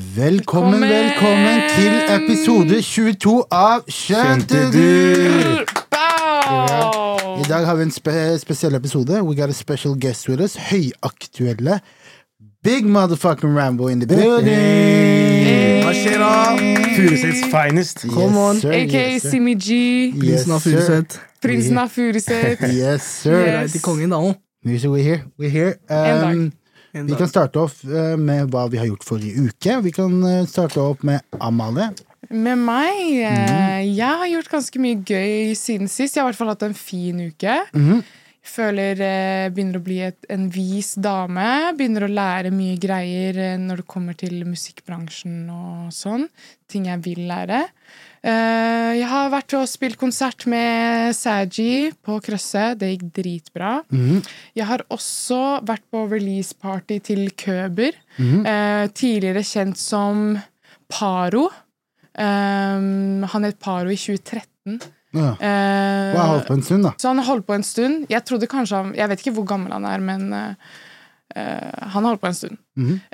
Velkommen, Velkommen! til episode 22 av Skjønte du? I dag har vi en spe spesiell episode. We got a special guest with us. Høyaktuelle Big motherfucking Rambo in the building! Hva skjer da? Furuseths finest. Come on. AKA Simi G. Prinsen av Furuset. Prinsen av Furuset. Yes, sir. Yes. Til kongen, da. We're here. We're here. En dag. Vi kan starte opp uh, med hva vi har gjort forrige uke. Vi kan uh, starte opp med Amalie. Med meg Mm. Jeg har gjort ganske mye gøy siden sist. Jeg har i hvert fall hatt en fin uke. Føler jeg begynner å bli et, en vis dame. Begynner å lære mye greier eh, når det kommer til musikkbransjen og sånn. Ting jeg vil lære. Eh, jeg har vært og spilt konsert med Saji på Krøsse. Det gikk dritbra. Jeg har også vært på release-party til Køber. eh, tidligere kjent som Paro. Um, han het Paro i 2013. Ja. Eh, Og har holdt på en stund, da. så han har holdt på en stund. Jeg trodde kanskje han Jeg vet ikke hvor gammel han er, men eh, han har holdt på en stund.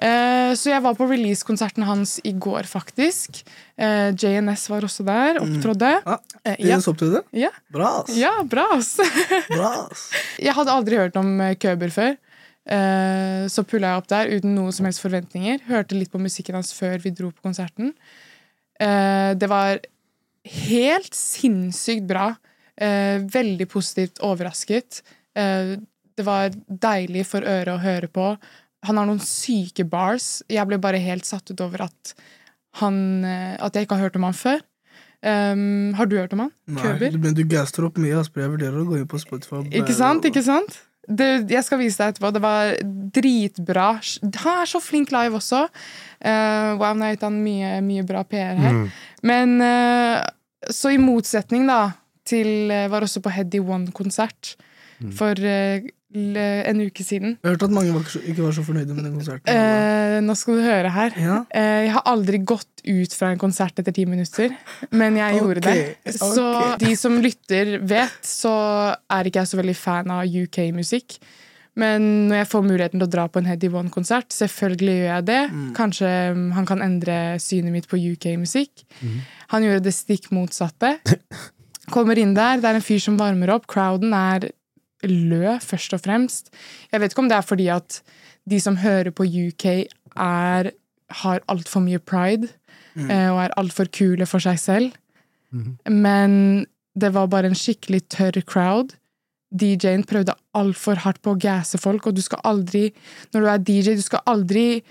Eh, så jeg var på release-konserten hans i går, faktisk. Eh, JNS var også der, opptrådde. Ja, Eh, ja. ja. opptrådte? Ja. Bra, ass. ja, bra, ass. Bra, ass. Jeg hadde aldri hørt om eh, Køber før. Eh, Så pulla jeg opp der uten noen som helst forventninger. Hørte litt på musikken hans før vi dro på konserten. Eh, Det var helt sinnssykt bra. Eh, Veldig positivt overrasket. Det var deilig for øret å høre på. Han har noen syke bars. Jeg ble bare helt satt ut over at, han, eh, at jeg ikke har hørt om han før. Um, har du hørt om han? Nei, Køber? men du gaster opp mye, ass. Jeg vurderer å gå inn på Spotify. Ikke sant? ikke sant? Det, jeg skal vise deg etterpå. Det var dritbra. Han er så flink live også. Uh, wow, nå har jeg gitt han mye, mye bra PR her. Men uh, så i motsetning da til Var også på Heady One-konsert for eh, l- en uke siden. Jeg har hørt at mange var ikke, var så fornøyde med den konserten. Eh, nå skal du høre her. Ja. Eh, jeg har aldri gått ut fra en konsert etter ti minutter, men jeg gjorde det. Ok, Så de som lytter, vet, så er ikke jeg så veldig fan av UK-musikk. Men når jeg får muligheten til å dra på en Heady One-konsert, selvfølgelig gjør jeg det. Mm. Kanskje mm, han kan endre synet mitt på UK-musikk. Mm. Han gjorde det stikk motsatte. Kommer inn der, det er en fyr som varmer opp. Crowden er lø, først og fremst. Jeg vet ikke om det er fordi at de som hører på UK, er, har altfor mye pride mm. og er altfor kule for seg selv. Men det var bare en skikkelig tørr crowd. DJ-en prøvde altfor hardt på å gasse folk, og du skal aldri, når du er DJ, du skal aldri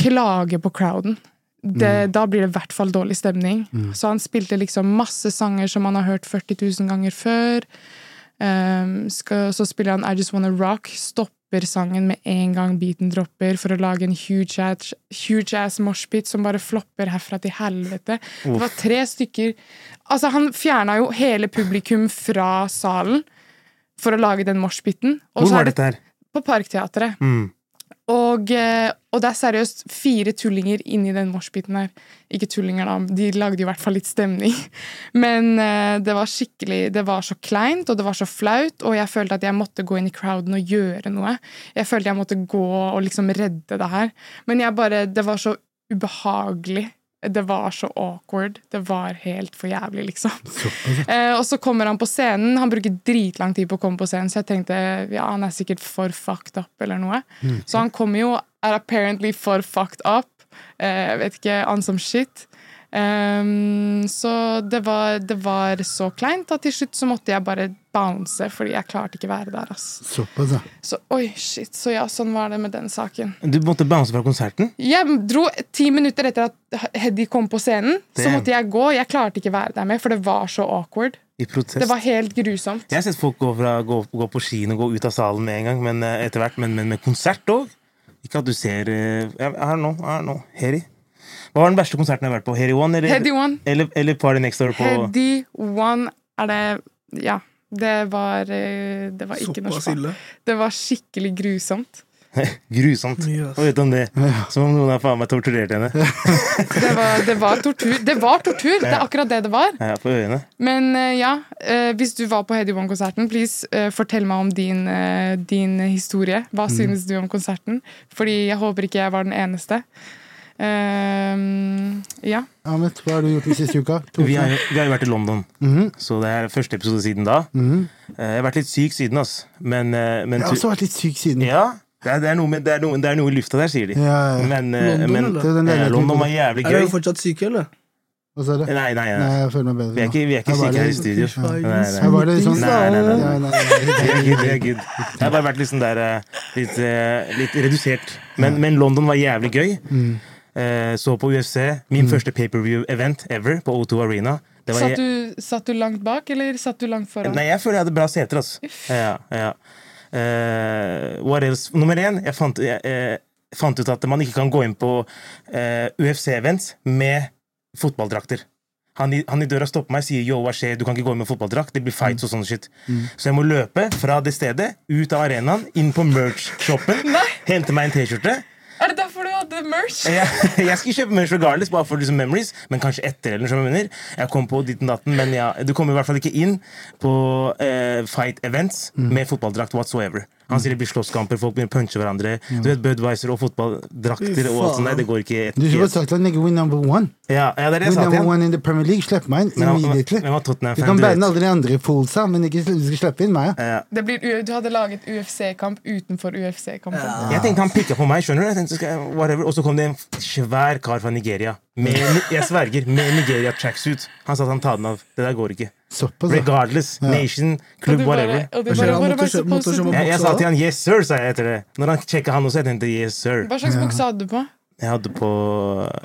klage på crowden. Det, Da blir det i hvert fall dårlig stemning. Så han spilte liksom masse sanger som han har hørt 40 000 ganger før. Um, skal, så spiller han I Just Wanna Rock, stopper sangen med en gang beaten dropper, for å lage en huge ass, huge ass moshpit som bare flopper herfra til helvete. Det var tre stykker Altså, han fjerna jo hele publikum fra salen for å lage den moshpiten. Hvor var dette her? På Parkteatret. Mm. Og, eh, og det er seriøst fire tullinger inni den moshpiten her. Ikke tullinger, da. De lagde i hvert fall litt stemning. Men eh, det var skikkelig Det var så kleint, og det var så flaut, og jeg følte at jeg måtte gå inn i crowden og gjøre noe. Jeg følte jeg måtte gå og liksom redde det her. Men jeg bare Det var så ubehagelig. Det var så awkward. Det var helt for jævlig, liksom. Eh, og så kommer han på scenen. Han bruker dritlang tid på å komme på scenen, så jeg tenkte ja, han er sikkert for fucked up eller noe. Så han kommer jo er apparently for fucked up. Eh, vet ikke, on some shit. Ehm, så det var, det var så kleint at til slutt så måtte jeg bare bounce, fordi jeg klarte ikke være der. ass. Såpass, ja. Så oi, shit. Så ja, sånn var det med den saken. Du måtte bounce fra konserten? Jeg dro ti minutter etter at Heddy kom på scenen. Så måtte jeg gå. Jeg klarte ikke være der mer, for det var så awkward. Det var helt grusomt. Jeg har sett folk gå, fra, gå, gå på kino og gå ut av salen med en gang, men eh, etter hvert. Men, men med konsert òg? Ikke at du ser Her jeg nå, her nå. Heri. Hva var den verste konserten jeg har vært på? Heady One? Eller, Heady One. eller, eller Party Next Door på Heady One er det Ja. Det var eh, Det var ikke norsk. Det var skikkelig grusomt. Grusomt. Vet du om det? Som om noen har faen meg torturert henne. Det var, det var tortur. Det var tortur! Det er akkurat det det var. Ja, på øynene Men eh, ja, eh, hvis du var på Heady One-konserten, please fortell meg om din, din historie. Hva synes du om konserten? Fordi jeg håper ikke jeg var den eneste. Ehm, ja. Ahmed, hva har du gjort den siste uka? Vi har, vi har jo vært i London, Mhm, så det er første episode siden da. Mm -hmm. Jeg har vært litt syk siden, ass. Men, eh, men Jeg har også vært litt syk siden. Ja, det er, det, er noe med, det, er noe, det er noe i lufta der, sier de. Ja, ja. Men, eh, London, men eller? Er eh, London var jævlig gøy. Er du dere fortsatt syke, eller? Hva sa du? Nei, nei, Nei, nei. jeg føler meg bedre Vi er ikke, vi er ikke syke her i studio. Nei, nei. Jeg var litt sånn Nei, nei, nei. Nei, nei, nei. Jeg har bare vært litt sånn der litt, litt redusert. Men, men London var jævlig gøy. Mm. Eh, Så på UFC, min første pay-per-view-event ever på O2 Arena. Det var Satt, du, satt du langt bak, eller satt du langt foran? Nei, jeg føler jeg hadde bra seter, altså. Ja, ja. Uh, what else? Nummer én, jeg fant, jeg, eh, fant ut at man ikke kan gå inn på uh, UFC-events med fotballdrakter. Han i, han i døra stopper meg og sier yo, hva skjer, du kan ikke gå inn med fotballdrakt. Det blir fights og sånn shit. Så jeg må løpe fra det stedet, ut av arenaen, inn på merch-shoppen, hente meg en T-skjorte. Er det derfor du hadde merch? Jeg, jeg skal kjøpe merch regardless, bare for liksom memories, men kanskje etter. eller noe som jeg mener. Jeg kom på ditten datten, men ja, du kommer i hvert fall ikke inn på eh, fight events med fotballdrakt whatsoever. Han sier det blir slåsskamper, folk begynner å punche hverandre. Du vet, Budwiser og fotballdrakter og alt sånt der, det går ikke Du skulle bare sagt til nigga win number one. ja, ja, det er det jeg Win sa til number one in the Premier League. Slipp meg inn immediately. Du kan banne alle de andre foolsa, men ikke du skal slippe inn meg. Ja. Det blir, du hadde laget UFC-kamp utenfor UFC-kampen. Jeg tenkte han pikka på meg, skjønner du? Og så kom det en svær kar fra Nigeria. Med, jeg sverger, med Nigeria tracksuit. Han sa at han tar den av. Det der går ikke. Såpass. Regardless. Nation, klubb, whatever. og du bare to kjøpe do? Jeg, jeg sa til han 'yes, sir', sa jeg etter det. Når han sjekka han også, jeg tenkte 'yes, sir'. Hva slags bukse hadde du på? Jeg hadde på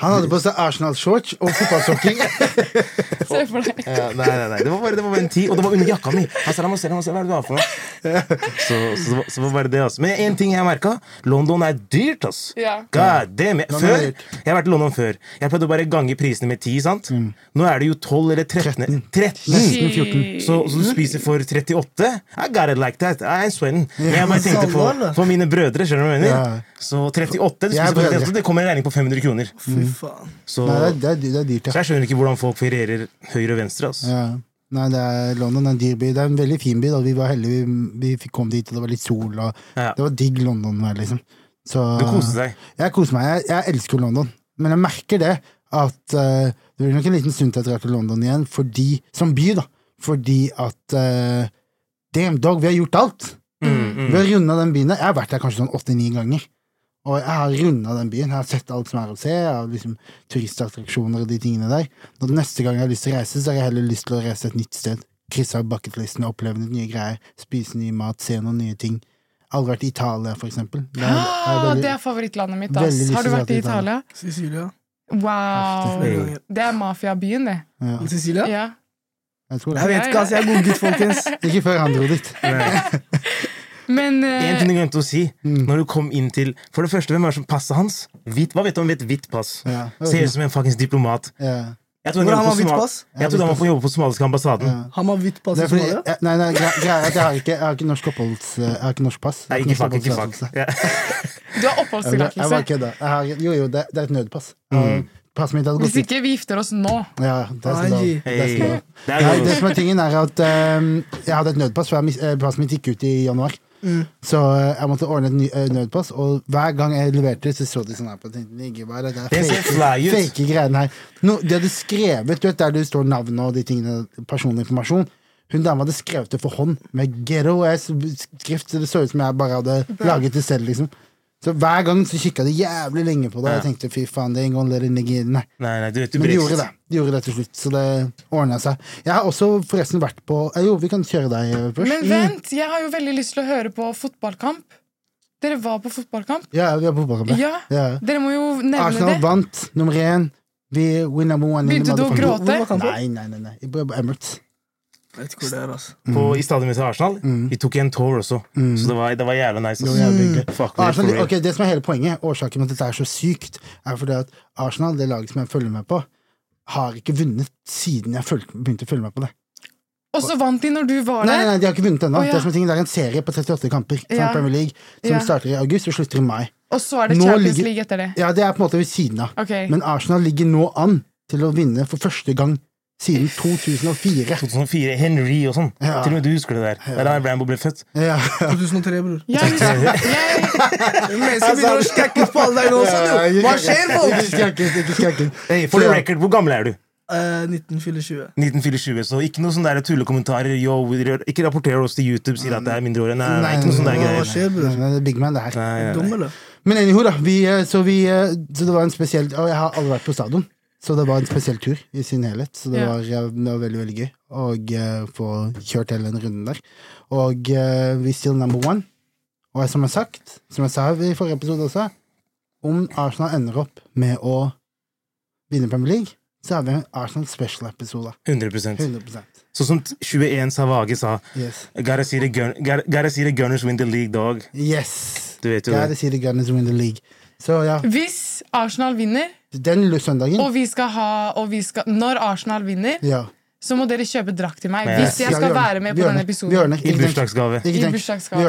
Han hadde på seg Arsenal-shorts og fotballsokker. Se for deg. ja, Nei, nei, nei. Det var bare, det var bare en tid, og det var under jakka mi. Han sa 'la meg se, la meg se, hva er det du har for noe?' Så, så, så var bare det, altså. Men én ting jeg har merka. London er dyrt, ass. Ja. God damn. Jeg, før, jeg har vært i London før. Jeg pleide å bare gange prisene med 10, sant? Nå er det jo 12 eller 13. 13. Nesten 14. Så, så du spiser for 38? I got it like that. I'm sweating. Jeg bare tenkte på, på mine brødre. skjønner du hva jeg mener? Så 38, du er spiser for 38, det kommer en regning på 500 kroner. Fy faen. Så, Nei, det er, det er, dyrt, ja. så jeg skjønner ikke hvordan folk ferierer høyre og venstre. Altså. ja. Nei, det er London er en dyr by. Det er en veldig fin by. Da. Vi var heldige, vi, vi fikk komme dit, og det var litt sol. Og Ja. Det var digg London. vær, Liksom. Så, Du koste deg. Jeg koser meg. Jeg, jeg elsker London. Men jeg merker det at uh, det blir nok en liten stund til jeg drar til London igjen, fordi, som by, da. Fordi at uh, Damn dog, vi har gjort alt! Mm, mm. Vi har runda den byen. Jeg har vært der kanskje sånn åtte-ni ganger. Og jeg har runda den byen. Jeg har sett alt som er å se. Jeg har liksom turistattraksjoner og de tingene der. Når neste gang jeg har lyst til å reise, så har jeg heller lyst til å reise et nytt sted. Krysse av bucketlisten, oppleve nye greier, spise ny mat, se noen nye ting. Aldri vært i Italia, for eksempel. Det er, veldig- det er favorittlandet mitt. ass. Har du vært i Italia. Sicilia. Wow. Det er mafiabyen, det. ja, Sicilia? Ja. jeg tror Jeg vet ikke, ass. Jeg er god gutt, folkens. Ikke før han dro dit. Men uh... En ting du glemte å si. Mm. Når du kom inn til For det første, hvem er det som passet hans? Hvit, hva vet du om et hvitt pass? Ja, Ser ut som en fuckings diplomat. ja, Jeg trodde han på hvitt Jeg trodde han var på jobb på somaliske ambassaden. ja. Han har hvitt pass i Somalia. nei, nei, gre- greia er at jeg har ikke, jeg har ikke norsk oppholds... Jeg har ikke norsk pass. Nei, ikke fuck, ikke oppholdstillatelse. fuck. Ja. du har bare- jeg oppholdstillatelse. bare kødda. Jo, jo, det, det er et nødpass. Mm. Passet mitt hadde gått Hvis ikke vi gifter oss nå Ja, det er så lov. Det så lov. Hey. Det det som er tingen er at um, jeg hadde et nødpass, for jeg eh, passet mitt gikk ut i januar. Mm. Så eh, jeg måtte ordne et ny, eh, nødpass, og hver gang jeg leverte, så så de sånn her på tenkte "Nigga, hva er det ser fake, fake greiene her. No, de hadde skrevet, du vet der det står navn og de tingene, personlig informasjon. Hun dama hadde skrevet det for hånd, med ghetto-ass skrift, så det så ut som jeg bare hadde laget det selv, liksom. Så hver gang så kikka de jævlig lenge på det, og jeg tenkte fy faen, det er en gang let it in. Nei. Nei, nei, du vet du Men de gjorde det. De gjorde det til slutt, så det ordna seg. Jeg har også forresten vært på eh, Jo, vi kan kjøre deg eh, først. Men vent, jeg har jo veldig lyst til å høre på fotballkamp. Dere var på fotballkamp? Ja, vi var på fotballkamp. Ja. Ja. Dere må jo nevne Arsenal det. vant nummer én. Vi win number one. Begynte du å gråte? Nei, nei, nei. nei. Emirates. Jeg vet ikke hvor det er, altså. på, i stadionet til Arsenal. Vi tok en tour også, så det var, det var jævla nice. Jævlig hyggelig. Fuck Arsenal, okay, det som er hele poenget, årsaken til at dette er så sykt, er fordi at Arsenal, det laget som jeg følger med på, har ikke vunnet siden jeg følte, begynte å følge med på det. Og så vant de når du var Nei, nei, der! nei, de har ikke vunnet ennå. Oh, ja. Det, det er en serie på 38 kamper Ja. Premier League som Ja. starter i august og slutter i mai. Og så er det Nå Champions ligger- League etter det. Ja, Det er på en måte ved siden av. Okay. Men Arsenal ligger nå an til å vinne for første gang siden 2004. 2004, Henry og sånn. Ja. Til og med du husker det der. Det er da Rambo ble født. Ja. 2003, bror. Jeg, jeg, Messi begynner å skrekkes på alle deg nå også! Hva skjer, folk? Hey, for the record, hvor gammel er du? Eh, 1924. 1924, så ikke noe sånne tullekommentarer. Ikke rapporter oss til YouTube, sier at det er mindreårige. Nei, nei, ikke noe sånn der Hva skjer, bror? Det er Big man, det her. Nei, nei, Dum, eller? Men anyhow, da. Vi, eh, så, vi, eh, så det var en spesiell Og jeg har aldri vært på stadion, så det var en spesiell tur i sin helhet. Så det, Ja. var, det var veldig, veldig gøy å eh, få kjørt hele den runden der. Og eh, vi still number one. Og som jeg har sagt, som jeg sa i forrige episode også, om Arsenal ender opp med å vinne Premier League, så har vi en Arsenal special-episode. 100% 100% Sånn som 21 Savage sa. Yes. Gotta see, the gun, gotta, gotta see the Gunners win the league, dog. yes. Du vet jo Gotta det. see the Gunners win the league. Så ja, hvis Arsenal vinner, den søndagen og vi skal ha og vi skal, Når Arsenal vinner, ja. så må dere kjøpe drakt til meg. Yes. Hvis jeg skal ja, være med på denne episoden. I bursdagsgave.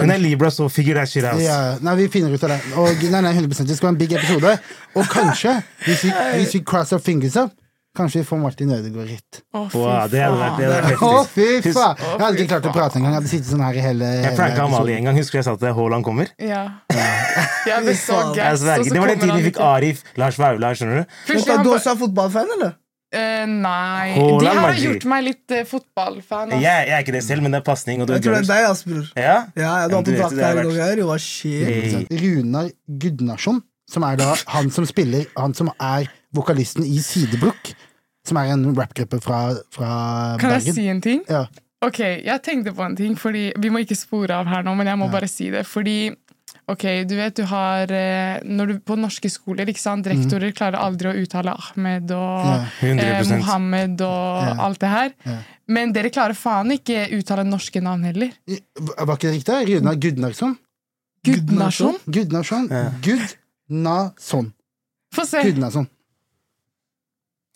Hun er Libra, så figure that shit out. Ja, nei, vi finner ut av det. Og, nei, nei, 100% Det skal være en big episode. Og kanskje, hvis vi, hvis vi cross our fingers up, kanskje vi får Martin Ødegaard hit. Å, fy faen! det hadde vært, det hadde vært Å, fy faen! Jeg hadde ikke klart å prate engang. Jeg hadde sittet sånn her i hele, Jeg pranka Amalie en gang. Husker du jeg sa til Haaland kommer? Ja. Jeg ble så. Jeg gass, Det var den tiden vi fikk. Arif, Lars Vaular, skjønner du? Du også er fotballfan, eller? Uh, nei. Haaland, De her har gjort meg litt uh, fotballfan. Altså. Jeg, jeg er ikke det selv, men det er pasning, Jeg tror det er deg, Asbror. Ja? Ja, drakt her i dag. Hva skjer? Runar Gudnarsson, som er da han som spiller Han som er vokalisten i Sidebrukk, som er en rappgruppe fra, fra Kan jeg si en ting? Ja. Ok, jeg tenkte på en ting, fordi Vi må ikke spore av her nå, men jeg må bare si det. Fordi ok, du vet du har eh, Når du På norske skoler, ikke sant, rektorer klarer aldri å uttale Ahmed og Ja. eh, Mohammed og Ja. alt det her. Ja. Men dere klarer faen ikke uttale norske navn heller. Var ikke det riktig? Runa Gudnarsson? Gudnarsson? Gudnarsson? Ja. Gudnason. Få se! Gudnason.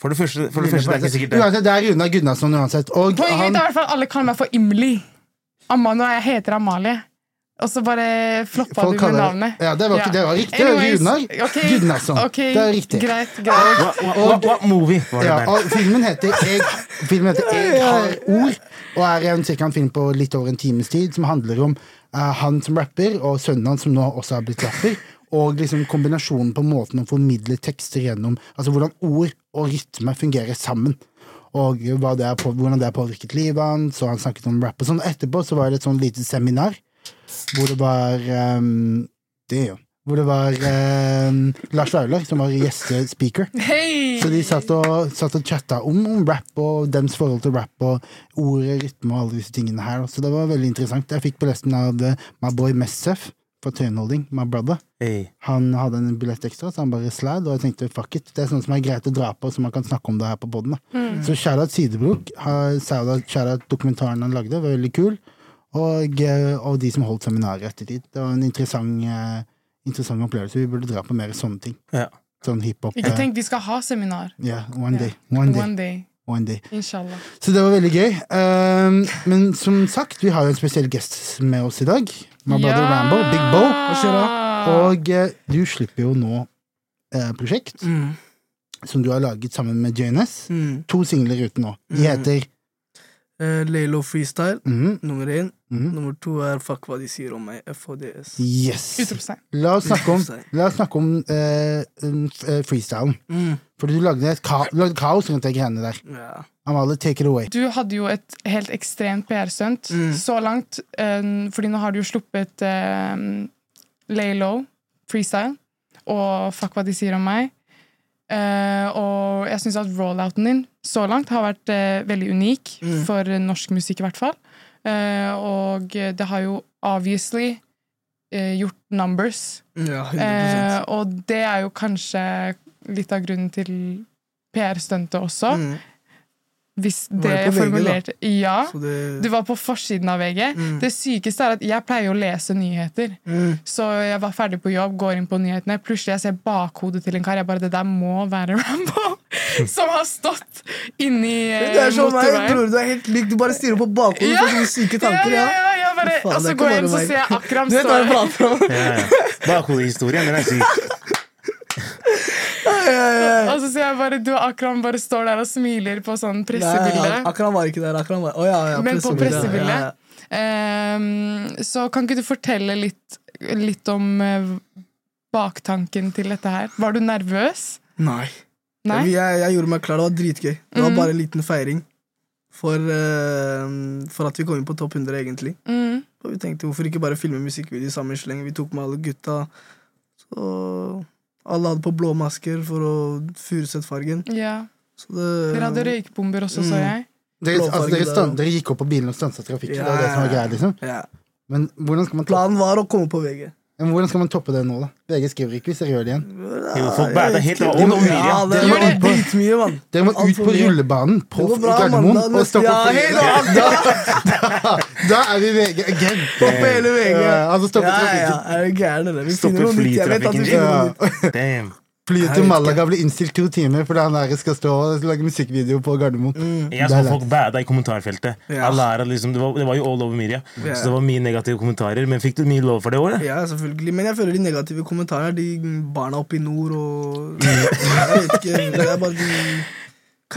For det første, for det, første det er ikke sikkert det. Uansett, det er Runar Gunnarsson uansett. Og Poenget han, er i hvert fall alle kaller meg for Imli. Amano, jeg heter Amalie. Og så bare floppa du med navnet. Ja, det var, ikke, det var riktig. Anyways, Runar okay, Gunnarsson. Okay, Det er riktig. Greit, greit. What, what, what, movie var det Ja, der? og filmen heter Jeg, filmen heter jeg har ord, og er en, cirka en film på litt over en times tid, som handler om uh, han som rapper, og sønnen hans som nå også har blitt rapper. Og liksom kombinasjonen på måten å formidle tekster gjennom Altså hvordan ord og rytme fungerer sammen. Og det er på, hvordan det har påvirket livet hans, og han snakket om rap og sånn. Etterpå så var det et sånn lite seminar hvor det var um, Det, jo Hvor det var ehm, Lars Vaular som var gjestespeaker. Hey! Så de satt og, satt og chatta om, om rap og dems forhold til rap og ord, rytme og alle disse tingene her. Så det var veldig interessant. Jeg fikk på lesten av eh, my boy Messef fra Tøyenholding, my brother. Hey. Han hadde en billett ekstra, så han bare slad, og jeg tenkte fuck it. Det er sånn som er greit å dra på, så man kan snakke om det her på poden. Så shout-out Sidebrok. ha- Shout-out shout-out dokumentaren han lagde, var veldig kul. Og, eh, og de som holdt seminaret Etter ettertid. Det var en interessant, eh, interessant opplevelse. Vi burde dra på mer sånne ting. Ja. Sånn hiphop. Ikke eh, tenk, vi skal ha seminar. Yeah, one day. One day. One day. One day. Inshallah. Så det var veldig gøy. Um, men som sagt, vi har jo en spesiell gjest med oss i dag. My brother Rambo, Big Bo. Og uh, du slipper jo nå uh, prosjekt Mm. som du har laget sammen med JNS. Mm. To singler ute nå. De Mm. heter Eh, Laylo Freestyle, mm. nummer én. Mm. Nummer to er Fuck hva de sier om meg, FHDS. Yes. La oss snakke om, la oss snakke om eh, freestylen. Mm. Fordi du lagde, et ka lagde kaos rundt de greiene der. Ja. Amalie, take it away. Du hadde jo et helt ekstremt PR-stunt Mm. så langt. eh, fordi nå har du jo sluppet uh, Laylo freestyle, og Fuck hva de sier om meg. Eh, og jeg syns at rollouten din så langt har vært uh, veldig unik, Mm. for norsk musikk i hvert fall. Uh, og det har jo obviously gjort numbers. ja, 100 og det er jo kanskje litt av grunnen til PR-stuntet også. mm. Hvis det jeg VG, da? Ja. Det Du var på forsiden av VG. Mm. Det sykeste er at jeg pleier å lese nyheter. mm. Så jeg var ferdig på jobb, går inn på nyhetene. Plutselig jeg ser bakhodet til en kar. Jeg bare, Det der må være Rambo! Som har stått inni eh, er som meg, bror. Du er helt lik. Du bare stirrer på bakhodet Ja. for sånne syke tanker. ja, Ja. ja, bare, Faen, og så går jeg inn, så ser jeg Akram står. Bakhodehistorien, den er syk. Og så ser jeg bare du og Akram bare står der og smiler på sånn Nei, pressebilde. Akram var ikke der. Akram var, oh, ja, ja, Men på pressebildet, pressebildet. Ehm, så kan ikke du fortelle litt, litt om uh, baktanken til dette her? Var du nervøs? Nei. Nei? Jeg, jeg gjorde meg klar. Det var dritgøy. Det var mm. bare en liten feiring. For, uh, for at vi kom inn på topp 100, egentlig. Mm. Og vi tenkte hvorfor ikke bare filme musikkvideo i samme sleng. Vi tok med alle gutta. Så alle hadde på blå masker for å Furuset-fargen. Ja. Så det Dere hadde røykbomber også, så Mm. jeg. Dere, altså, dere, stand, dere gikk opp på bilen og stansa trafikken. Ja, Det var det som var greia, liksom. Ja. Men hvordan skal man ta Planen var å komme på VG. Men hvordan skal man toppe det nå, da? VG skriver ikke hvis dere gjør det igjen. Jo, folk bærer helt. Ja, det Dere må ut på- dritmye, mann. Dere må ut på rullebanen på Gardermoen og stoppe Ja, helt da, da er vi VG again. Stoppe hele VG. Ja, altså stoppe ja, ja, er du gæren, eller? Vi Stoppe finner noe nytt. Jeg vet at vi flytrafikken. finner noe nytt. Flyet til Malaga blir innstilt to timer fordi han der skal stå og lage musikkvideo på Gardermoen. Mm. Jeg så folk bada i kommentarfeltet. Ja. Liksom, det, var, det var jo all over media. Ja. Så det var mye negative kommentarer. Men fikk du mye lov for det året? Ja, selvfølgelig. Men jeg føler de negative kommentarene de barna oppe i nord og Jeg vet ikke. Det er bare de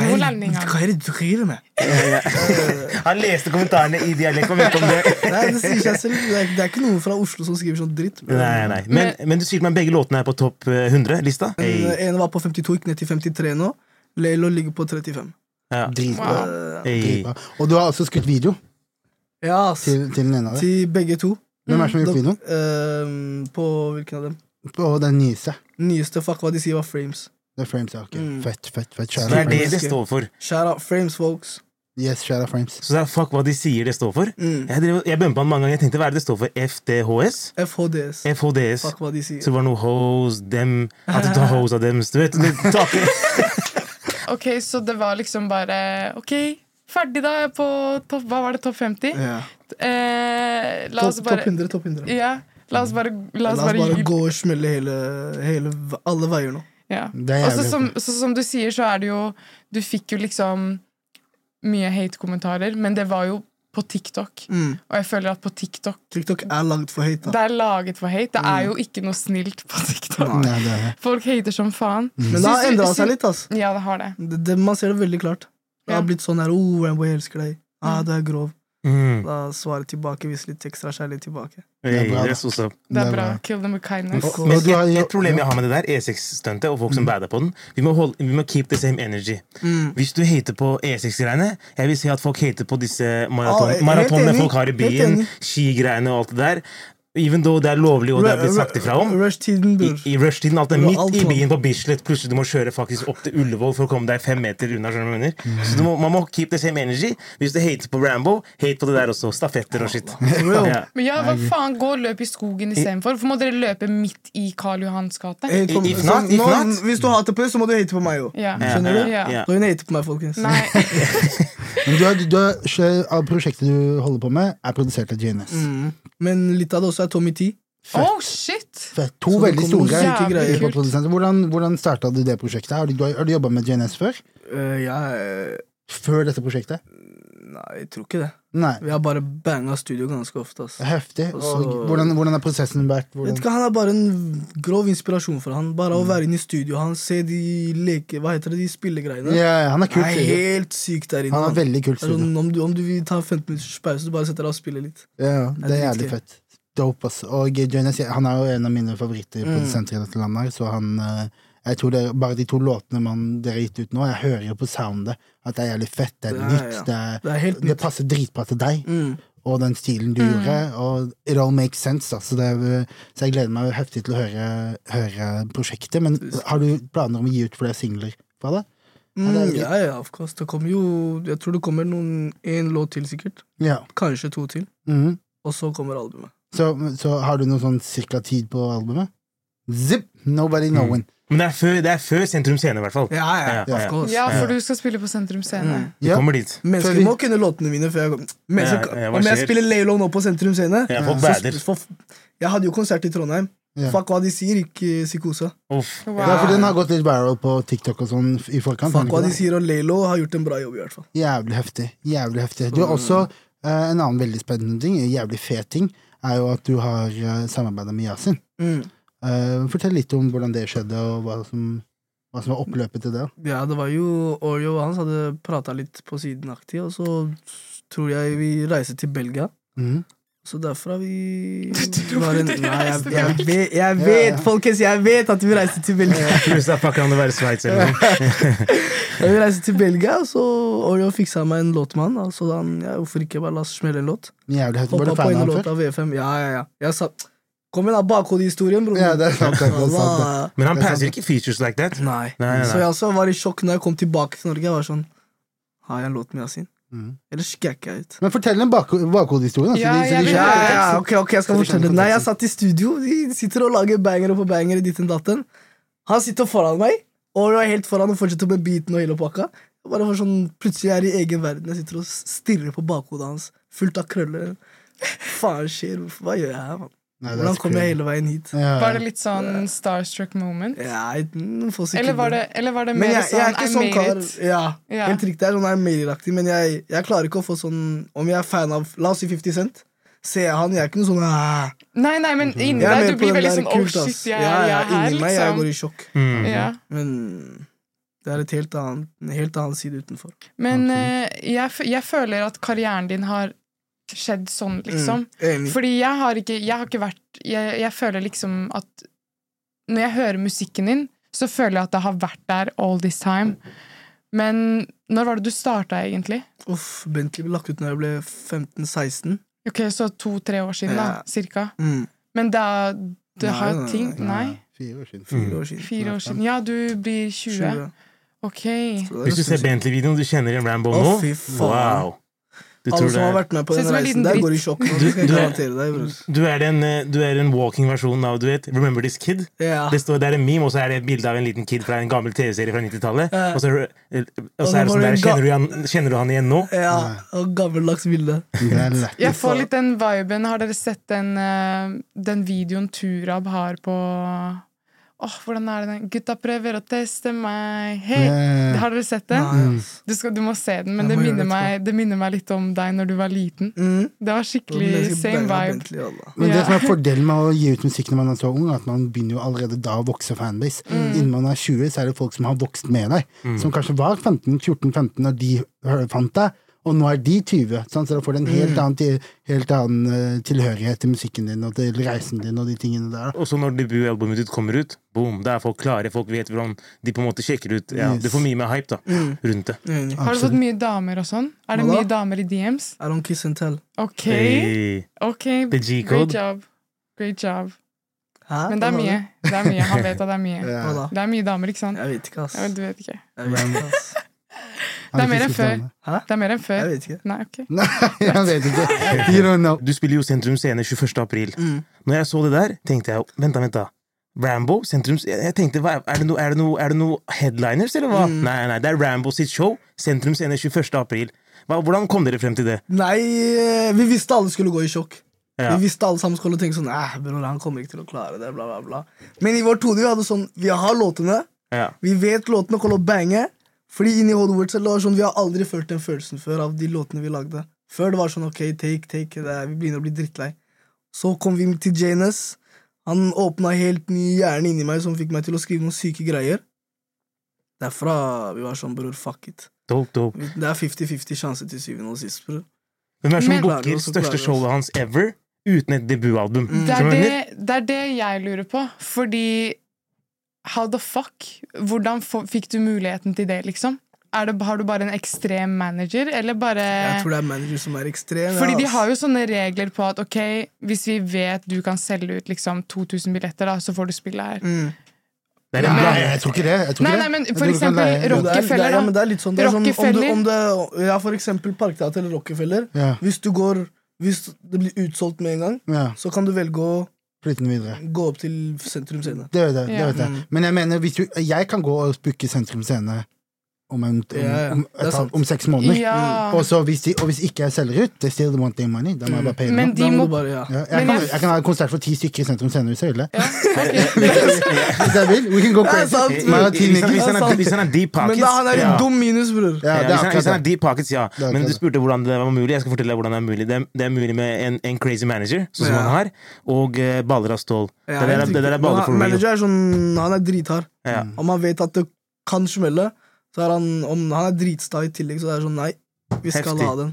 Er det- hva er det du driver med? Han leste kommentarene i dialekt. og vet om det. Nei, Det sier seg selv. Det er, det er ikke noen fra Oslo som skriver sånn dritt. Nei, nei. Men, men du sier meg begge låtene er på topp eh, 100-lista? Den Hey. ene var på 52, gikk ned til 53 nå. Lelo ligger på 35. Ja. Dritbra. Wow. Hey. Dritbra. Og du har altså skutt video Ja, ass. til, til den ene av dem. Til begge to. Hvem er det som har gjort videoen? Uh, på hvilken av dem? På den nyeste. Nyeste fuck hva de sier var Frames. The Frames, ja, ok. Mm. Fett, fett, fett. Så Shout det er det det står for. Shout out Frames, folks. Yes, shout out Frames. Så det er fuck hva de sier det står for. Mm. Jeg, drev, jeg bumpa den mange ganger. Jeg tenkte hva er det det står for? FDHS? FHDS. FHDS. Fuck hva de sier. Så det var noe hos dem At du tar hos av dem. Du vet. Ok, så det var liksom bare Ok, ferdig da. Jeg er på topp, hva var det, topp 50? Ja. Eh, la oss Topp topp 100, topp 100. Ja, la oss bare, la La oss oss bare bare gå og smelle hele, hele alle veier nå. Ja. Det Og så som, som du sier, så er det jo Du fikk jo liksom mye hate-kommentarer, men det var jo på TikTok. Mm. Og jeg føler at på TikTok TikTok er laget for hate. Det er laget for hate. Det er jo ikke noe snilt på TikTok. Nei, det det. Folk hater som faen. Men det har endra seg litt. ass. Ja, det har det. Det, man ser det veldig klart. Det har blitt sånn her oh, Rambo, jeg elsker deg. Ah, Mm. du er grov. Mm. Da svarer tilbake, hvis litt ekstra kjærlighet tilbake. Hey, er bra, det er. Det bra. Kill them with kindness. Og- Men et, et problem jeg har med det der, E6-stuntet og folk som bader på den Vi må, holde, vi må keep the same energy. Mm. Hvis du hater på E6-greiene Jeg vil si at folk hater på disse maratonene maraton, maratonene folk har i byen, skigreiene og alt det der. Even though det er lovlig og det er blitt sagt ifra om. Rush-tiden, I, bror. i rushtiden, alt er midt alt i byen på Bislett. Plutselig du må kjøre faktisk opp til Ullevål for å komme deg fem meter unna. mener? Så du må, Man må keep the same energy. Hvis du hater på Rambo, hate på det der også. Stafetter og shit. Ja. Men ja, hva faen, gå og løp i skogen istedenfor. Hvorfor må dere løpe midt i Karl Johans gate? Hate If not, if nå. Hvis du hater på det, så må du hate på meg òg. Yeah. Skjønner du? Yeah. Yeah. Du hun hater på meg, folkens. Nei. Men du har, du har, prosjektet du holder på med, er produsert av JNS. Mm. Men litt av det også er Tommy T. Oh, shit! Fett. To Så veldig store syke greier. hiphop-produsenter. Hvordan, hvordan starta du det prosjektet? Har du, du har, du jobba med JNS før? Eh, jeg Før dette prosjektet? Nei, jeg tror ikke det. Nei. Vi har bare banga studio ganske ofte. Altså. Heftig. Også, Og hvordan, hvordan har prosessen vært? Vet Hvordan? ikke, Han er bare en grov inspirasjon for han Bare å være inne i studio, han ser de leke... Hva heter det, de spillegreiene. Yeah, han er kult. er helt syk der inne. Han er veldig kult. Er sånn, om, du, om du vil ta 15 minutters pause, du bare setter deg og spiller litt. Ja, Det det er er jævlig fett. Dope, ass. Og Jonas, han er jo en av mine favorittprodusenter Mm. i dette landet, her, så han eh, Jeg tror det, Bare de to låtene man, dere har gitt ut nå, jeg hører jo på soundet at det er jævlig fett, det er Det er- nytt, ja. det, er, Det er helt det passer dritbra til deg. Mm. og den stilen du gjorde. Og it all makes sense. Altså Så, er- jeg gleder meg heftig til å høre, høre prosjektet. Men har du planer om å gi ut flere singler fra det? Mm, er- ja, ja, of course. Det kommer jo Jeg tror det kommer noen én låt til, sikkert. Ja. Kanskje to til. Mhm. Og så kommer albumet. Så, så har du noen sånn cirka tid på albumet? Zip! Nobody knowing. Men det er før, det er før Sentrum Scene, i hvert fall. Ja, ja, Ja, ja. Ja, for du skal spille på Sentrum Scene. Mm. Vi Ja. kommer dit. Mennesker vi- må kunne låtene mine. før jeg, mennesker, Ja, ja, om jeg spiller Laylow nå på Sentrum Scene så Jeg hadde jo konsert i Trondheim. Ja. Fuck hva de sier, ikke psykose. Wow. Ja, for den har gått litt viral på TikTok og sånn i forkant. Fuck hva de sier, og Laylow har gjort en bra jobb, i hvert fall. Jævlig heftig. Jævlig heftig. Du har også uh, en annen veldig spennende ting, en jævlig fet ting, er jo at du har uh, samarbeida med Yasin. Mm. Uh, fortell litt om hvordan det skjedde, og hva som, hva som var oppløpet til det. Ja, det var jo Oreo og hans hadde prata litt på siden aktig, og så tror jeg vi reiser til Belgia. Mhm. Så derfra vi var en, Nei, jeg, jeg, vet, jeg vet, ja. folkens, jeg vet at vi reiste til Belgia. Pluss det kan være Sveits eller noe. Vi reiste til Belgia, og så Oreo fiksa meg en låt med han. Så da, han, ja, hvorfor ikke bare la oss smelle en låt? Jævlig heftig. Var Hoppa du på fan en av han låt før? av V5. Ja, ja, ja. Jeg sa, Kom igjen, da. Bakhodehistorien, bror. Ja, det er sant, det er sant, det. Men han er passer ikke features like that. Nei. Nei, nei, Så jeg også var i sjokk når jeg kom tilbake til Norge. Jeg var sånn Har jeg en låt med Yasin? Mhm. Eller skakker jeg ut? Men fortell en bak bakhodehistorie. Ja, Ja, de- de vil Ja, ja, ok, ok, jeg skal fortelle den. Nei, jeg satt i studio, de sitter og lager bangere på bangere, ditt og datten. Han sitter foran meg, og er helt foran og fortsetter med beaten og hele pakka. Bare for sånn, Plutselig er jeg i egen verden. Jeg sitter og stirrer på bakhodet hans, fullt av krøller. Faen skjer? Hva gjør jeg her, mann? Nei, Hvordan kom jeg hele veien hit? Ja. Var det litt sånn starstruck moment? Ja, jeg- noen få sekunder. Eller var det, eller var det mer jeg, jeg er sånn I sånn made kar it? Ja, Ja. helt riktig. Jeg er sånn I made it-aktig, men jeg, jeg klarer ikke å få sånn Om jeg er fan av La oss si 50 Cent. Ser jeg han, jeg er ikke noe sånn ah. Nei, nei, men inni er deg du blir veldig sånn Oh shit, jeg, ja, ja, jeg er her, Inni meg, jeg går liksom. i sjokk. Mm. Ja. Men det er et helt annet, en helt annen side utenfor. Men eh, jeg, jeg føler at karrieren din har skjedd sånn, liksom. Mm. Fordi jeg har ikke, jeg har ikke vært jeg, jeg føler liksom at Når jeg hører musikken din, så føler jeg at det har vært der all this time. Men når var det du starta, egentlig? Uff, Bentley ble lagt ut når jeg ble 15-16. Ok, Så to-tre år siden, da? Cirka. Mm, Men da det Nei, har jo ting nei. Nei? Fire år siden. fire år siden. Fire år siden. Ja, du blir 20. 20. Ok. Hvis du ser Bentley-videoen, du kjenner igjen Rambo nå fy faen. Wow. Alle som har vært med på den reisen der, går i sjokk. Du- du er- deg, du er, en, eh, du er en walking versjon av du vet, Remember This Kid. Ja. Det, står, det er en meme, og så er det et bilde av en liten kid fra en gammel TV-serie fra 90-tallet. Ja. Og så, er det sånn der, kjenner du, han, kjenner du han igjen nå? ja, og gammeldags bilde. Jeg får litt den viben. Har dere sett den, eh, den videoen Turab har på Åh, hvordan er det den? Gutta prøver å teste meg. Hei! Yeah. Har dere sett den? Nice. Du, skal, du må se den, men det minner, meg, det minner meg litt om deg når du var liten. Mm. Det var skikkelig det same vibe. Bentley. Men det Ja. som er fordelen med å gi ut musikk når man er så ung, er at man begynner jo allerede da å vokse fanbase. Innen man er 20, så er det folk som har vokst med deg. Som kanskje var 15-14-15 når de fant deg, og nå er de 20. Sant? Så da får du en helt annen, til, helt annen eh, tilhørighet til musikken din og til reisen din og de tingene der. Og så når debutalbumet ditt kommer ut, boom, da er folk klare. Folk vet hvordan de på en måte sjekker ut. Ja, Yes. Du får mye mer hype da, rundt det. Mm. Har du fått mye damer og sånn? Er det Hva da? mye damer i DMs? I don't kiss and tell. Ok, Hey. okay. The Great job. Great job. Hæ? Men det er mye. Det er mye. Han vet at det er mye. Ja. Det er mye damer, ikke sant? Jeg vet ikke, ass. Jeg vet, du vet ikke. Jeg vet ass. Det er mer enn før. Hæ? Det er mer enn før. Jeg vet ikke. Nei, ok. Nei, jeg vet ikke. You don't know. Du spiller jo Sentrum Scene 21. april. Mm. Når jeg så det der, tenkte jeg vent da, vent da. Rambo, Sentrum Jeg tenkte, hva, er, det no, er, det no, er det no headliners, eller hva? Nei, nei, det er Rambo sitt show. Sentrum Scene 21. april. Hva, hvordan kom dere frem til det? Nei, eh, vi visste alle skulle gå i sjokk. Ja. Vi visste alle sammen skulle tenke sånn Æh, bror, han kommer ikke til å klare det, bla, bla, bla. Men i vårt hode vi hadde sånn Vi har låtene. Ja. Vi vet låtene kommer til å bange. Fordi inni hodet vårt selv, det var sånn, vi har aldri følt den følelsen før av de låtene vi lagde. Før det var sånn ok, take, take, det er, vi begynner å bli drittlei. Så kom vi til Janus. Han åpna helt ny hjerne inni meg som fikk meg til å skrive noen syke greier. Derfra vi var sånn, bror, fuck it. Dope, dope. Det er 50-50 sjanse til syvende og sist, bror. Hvem er som booker største showet hans ever uten et debutalbum? Mm. Det er det, det er det jeg lurer på. Fordi How the fuck? Hvordan fikk du muligheten til det, liksom? Er det, har du bare en ekstrem manager, eller bare Jeg tror det er manager som er ekstrem. Fordi ja, de har jo sånne regler på at ok, hvis vi vet du kan selge ut liksom 2000 billetter, da, så får du spille her. mm. Nei, blanding. jeg tror ikke det. Jeg tror Nei, nei, men for eksempel er- Rockefeller, er- da. Ja, men det er litt sånn, det er sånn om, du, om det Ja, for eksempel Parkteatret eller Rockefeller. Ja, Hvis du går Hvis det blir utsolgt med en gang, ja. så kan du velge å Flyttende videre. Gå opp til Sentrum Scene. Det vet jeg. det Ja. vet jeg. Men jeg mener, hvis du, jeg kan gå og booke Sentrum Scene om, en, om, om, om seks måneder. Ja. Og, så hvis de, og hvis ikke jeg selger ut, they still want their money. Da må jeg bare paye Men de må bare, ja. Ja, jeg, Men kan, jeg- jeg kan ha en konsert for ti stykker i Sentrum Scene hvis jeg vil det. Hvis jeg vil. We can go crazy. Men Hvis han- er- er deep Men pockets da han er ja. en dum minus, bror. Ja, Ja, det er hvis, han, er deep pockets, ja. Men du spurte hvordan det var mulig. Jeg skal fortelle deg hvordan det er mulig. Det, er- det er mulig med en, en crazy manager, sånn som Ja. han har, og uh, baller av stål. Ja, det, der, er- er baller for real. Manager er sånn Han er drithard. Om han vet at det kan smelle, så er han Om han er dritsta i tillegg, så det er sånn nei, vi skal Heftig. ha den.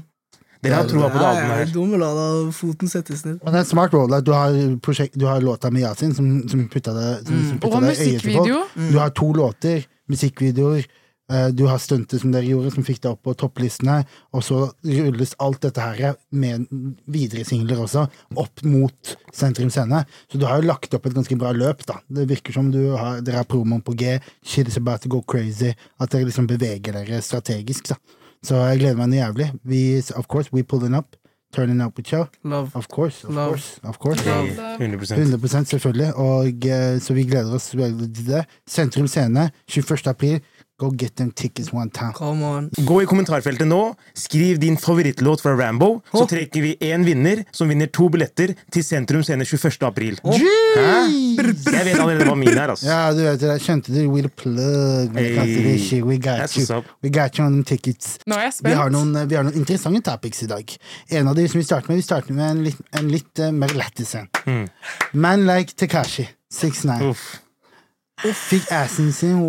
Dere har troa på det albumet her. Dum, la da foten settes ned. Men det er smart roll. Du har, prosjekt, du har låta med Yasin som, som putta det, som, som putta Og det øyet på folk. Du har to låter, musikkvideoer. Eh, Du har stuntet som dere gjorde, som fikk deg opp på topplistene. Og så rulles alt dette her med videre singler også, opp mot Sentrum Scene. Så du har jo lagt opp et ganske bra løp, da. Det virker som du har, dere har promoen på G, shit is about to go crazy. At dere liksom beveger dere strategisk, da. Så jeg gleder meg noe jævlig. Vi, of course, we pulling up. Turning up with you. Love. Of course, of Love. course. Of course. Love. 100 100 selvfølgelig. Og, eh, så vi gleder oss veldig til det. Sentrum Scene, 21. april. Go get them tickets one time. Come on. Gå i kommentarfeltet nå, skriv din favorittlåt fra Rambo, så trekker vi én vinner som vinner to billetter til Sentrum Scene 21. april. Gee! Jeg vet allerede hva min er, altså. Ja, du vet det. Jeg skjønte det. We plug. shit. We got That's you. We got you on them tickets. Nå er jeg Vi har, spent. noen, vi har noen interessante topics i dag. En av de som vi starter med, vi starter med en litt, en litt uh, mer lættis en. Man like Tekashi. 6ix9ine. Fikk assen sin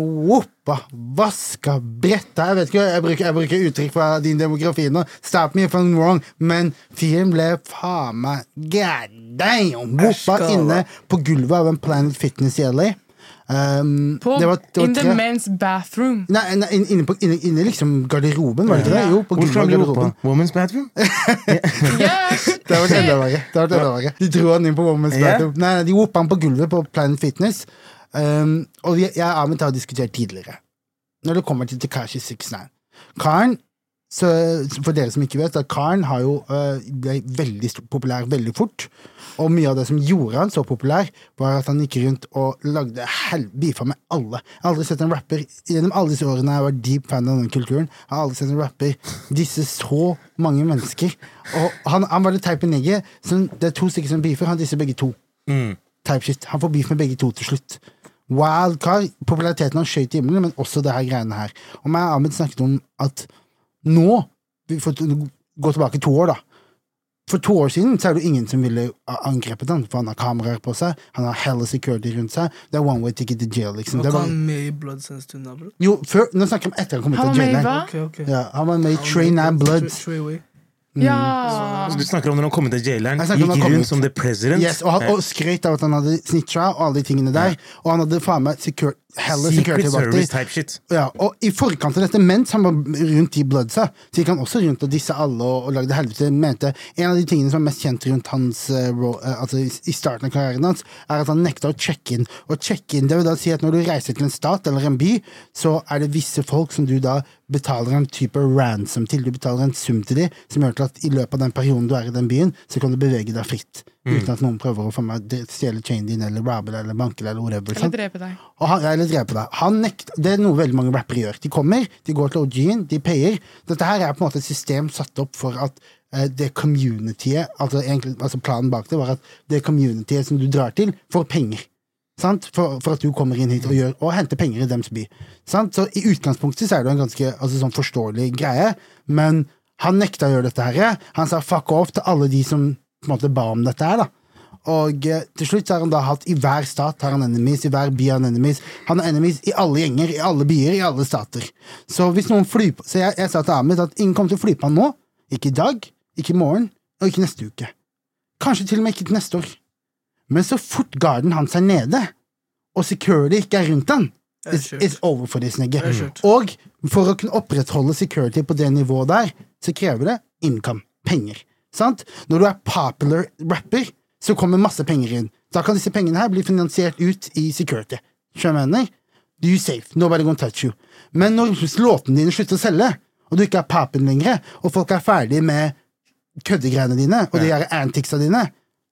whoppa, vaska, bretta Jeg vet ikke, jeg bruker, jeg bruker uttrykk fra din demografi nå. Stop me if I'm wrong, men fyren ble faen meg god boppa inne på gulvet av en Planet Fitness i LA. Um, På, det var, det var in the men's bathroom. Nei, nei inne, på, inne, inne liksom garderoben, var det ikke det? Jo, på gulvet av garderoben. Women's bathroom? Yes! Det var. Det enda verre. De dro han inn på Women's Ja. Bathroom. Nei, nei, de woppa han på gulvet på Planet Fitness. Um, og vi, jeg og Ahmed har diskutert tidligere. Når det kommer til Tekashi 69 Karen, så, for dere som ikke vet, at Karen har jo, uh, ble veldig populær veldig fort. Og mye av det som gjorde han så populær, var at han gikk rundt og lagde beefa med alle. Jeg har aldri sett en rapper gjennom alle disse årene jeg var deep fan av den kulturen. Jeg har aldri sett en rapper disse så mange mennesker. Og han, han var litt type nigger. Det er to stykker som beefer, han disser begge to. Mm. Type shit. Han får beef med begge to til slutt. Wild car. Populariteten hans skjøt i himmelen, men også det her greiene her. Og meg og Ahmed snakket om at nå Vi får gå tilbake to år, da. For to år siden så er det jo ingen som ville angrepet han, for han har kameraer på seg, han har hella security rundt seg. Det er one way ticket to jail, liksom. Var han med i Bloods en stund, da, bror? jo, før, nå snakker jeg om etter han kom ut Han av var med i jailen. hva? Ok, ok. Ja, han var med i Han Train med and på Bloods. Tra- Trayway. Så Du snakker om når han kom til jaileren, gikk rundt som the president. Yes, og, han, og skrøt av at han hadde snitcha og alle de tingene der. Og han hadde faen meg secure, Secret service type shit. Ja, og i forkant av dette, mens han var rundt i Bloodsa, så gikk han også rundt og disse alle og, og lagde helvete. Mente En av de tingene som er mest kjent rundt hans uh, ro- Altså i, i starten av karrieren hans, er at han nekta å check in. Og check in, det vil da si at når du reiser til en stat eller en by, så er det visse folk som du da betaler en type ransom til. Du betaler en sum til dem, som gjør til at i løpet av den perioden du er i den byen, så kan du bevege deg fritt. Uten at noen prøver å få meg stjele chainen din, eller rabbe deg, eller banke deg, eller whatever. Eller drepe deg. Og han, eller drepe deg. Han nekt, det er noe veldig mange rappere gjør. De kommer, de går til OG-en, de payer. Dette her er på en måte et system satt opp for at uh, det communityet altså, egentlig, altså Planen bak det var at det communityet som du drar til, får penger. For, for at du kommer inn hit og, gjør, og henter penger i dems by. Sant? Så i utgangspunktet så er det en ganske altså, sånn forståelig greie, men han nekta å gjøre dette her. Han sa fuck off til alle de som på en måte ba om dette her. da. Og eh, til slutt har han da hatt i hver stat har han enemies, i hver by har han enemies. Han har enemies i alle gjenger, i alle byer, i alle stater. Så hvis noen flyr Så jeg, jeg sa til Ahmed at ingen kommer til å fly på han nå. Ikke i dag, ikke i morgen, og ikke neste uke. Kanskje til og med ikke til neste år. Men så fort garden hans er nede, og security ikke er rundt han, it's, it's over for this nigga. Og for å kunne opprettholde security på det nivået der, så krever det income, penger. Sant? Når du er popular rapper, så kommer masse penger inn. Da kan disse pengene her bli finansiert ut i security. Skjønner? You safe, nobody gonna touch you. Men når låtene dine slutter å selge, og du ikke er papen lenger, og folk er ferdig med køddegreiene dine, og de anticsa dine,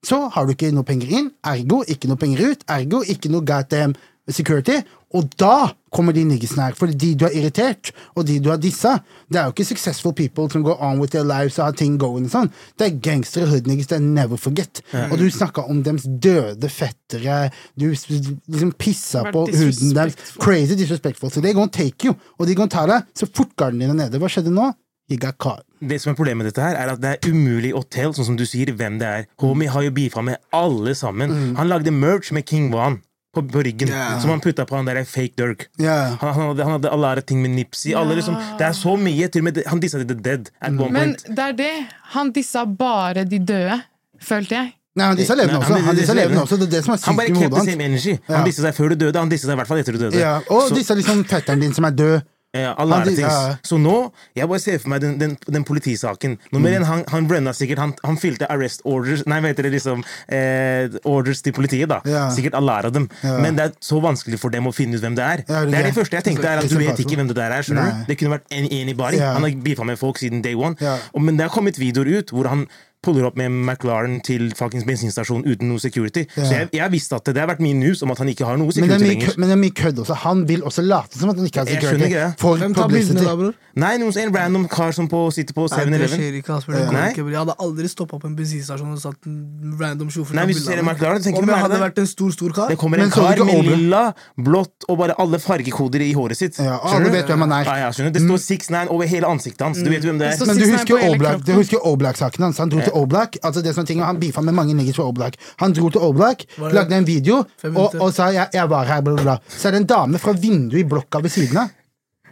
så har du ikke noe penger inn, ergo ikke noe penger ut, ergo ikke noe goddamn security, og da kommer de niggisene her. For de du har irritert, og de du har dissa, det er jo ikke successful people som går on with their lives og har ting going og sånn. Det er gangstere, hoodniggers, they det er never forget. Og du snakka om deres døde fettere, du liksom pissa på huden deres. Crazy disrespectful. Så they're gonna take you, og de gonna ta deg så fort garden din er nede. Hva skjedde nå? He got caught. Det som er Problemet med dette her er at det er umulig å tell, sånn som du sier, hvem det er. Homie har jo beefa med alle sammen. Han lagde merch med King Van på, på ryggen, Yeah. som han putta på han der fake Dirk. Yeah. Han, han, hadde, han hadde alle rare ting med Nipsey. Yeah. liksom, det er så mye. Til og med han dissa The Dead at one Men point. det er det. Han dissa bare de døde, følte jeg. Nei, han dissa levende også. han disse dissa dissa levende også. Det er det som er Han sykt bare i kept hodet the hans. same energy. Ja. Han dissa seg før du døde, han dissa seg i hvert fall etter du døde. Ja, og Så- disse liksom fetteren din som er død. Ja, alle Han ting. ja. Så nå, jeg bare ser for meg den, den, den politisaken. Nummer Mm. han, han runna sikkert Han, han fylte arrest orders Nei, vet dere, liksom eh, orders til politiet, da. Ja. Sikkert alle er av dem. Men det er så vanskelig for dem å finne ut hvem det er. Det er det første jeg tenkte, er at du vet ikke hvem det der er. skjønner du? Det kunne vært en i Ja. Han har beefa med folk siden day one. Og, men det har kommet videoer ut hvor han puller opp med McLaren til fuckings bensinstasjon uten noe security. Ja. Så jeg, jeg visste at det, det har vært mye news om at han ikke har noe security er mye, lenger. men det er mye kødd også. Han vil også late som at han ikke har Jeg security. ikke det. For Hvem tar publicity. bildene da, bror? Nei, noen, en random kar som på, sitter på Nei, det 7-Eleven. skjer ikke, Asper. Det går ikke, bror. Jeg hadde aldri stoppa på en bensinstasjon og satt en random sjåfør Nei, på hvis du ser. McLaren, så tenker Om jeg hadde det? vært en stor, stor kar Det kommer en kar med lilla, blått og bare alle fargekoder i håret sitt. Ja, alle du? vet hvem han er. Ja, ja? Det står 6ix9ine over hele ansiktet hans. Du vet hvem det Det er. Men du 6ix9ine husker på hele Oblak, kroppen. du husker Oblak-saken hans. Han dro til Oblak. Altså det som er ting, Han beefa med mange niggers fra Oblak. Han dro til Oblak, lagde en video og, og sa jeg, 'jeg var her', bla, bla, bla. Så er det en dame fra vinduet i blokka ved siden av.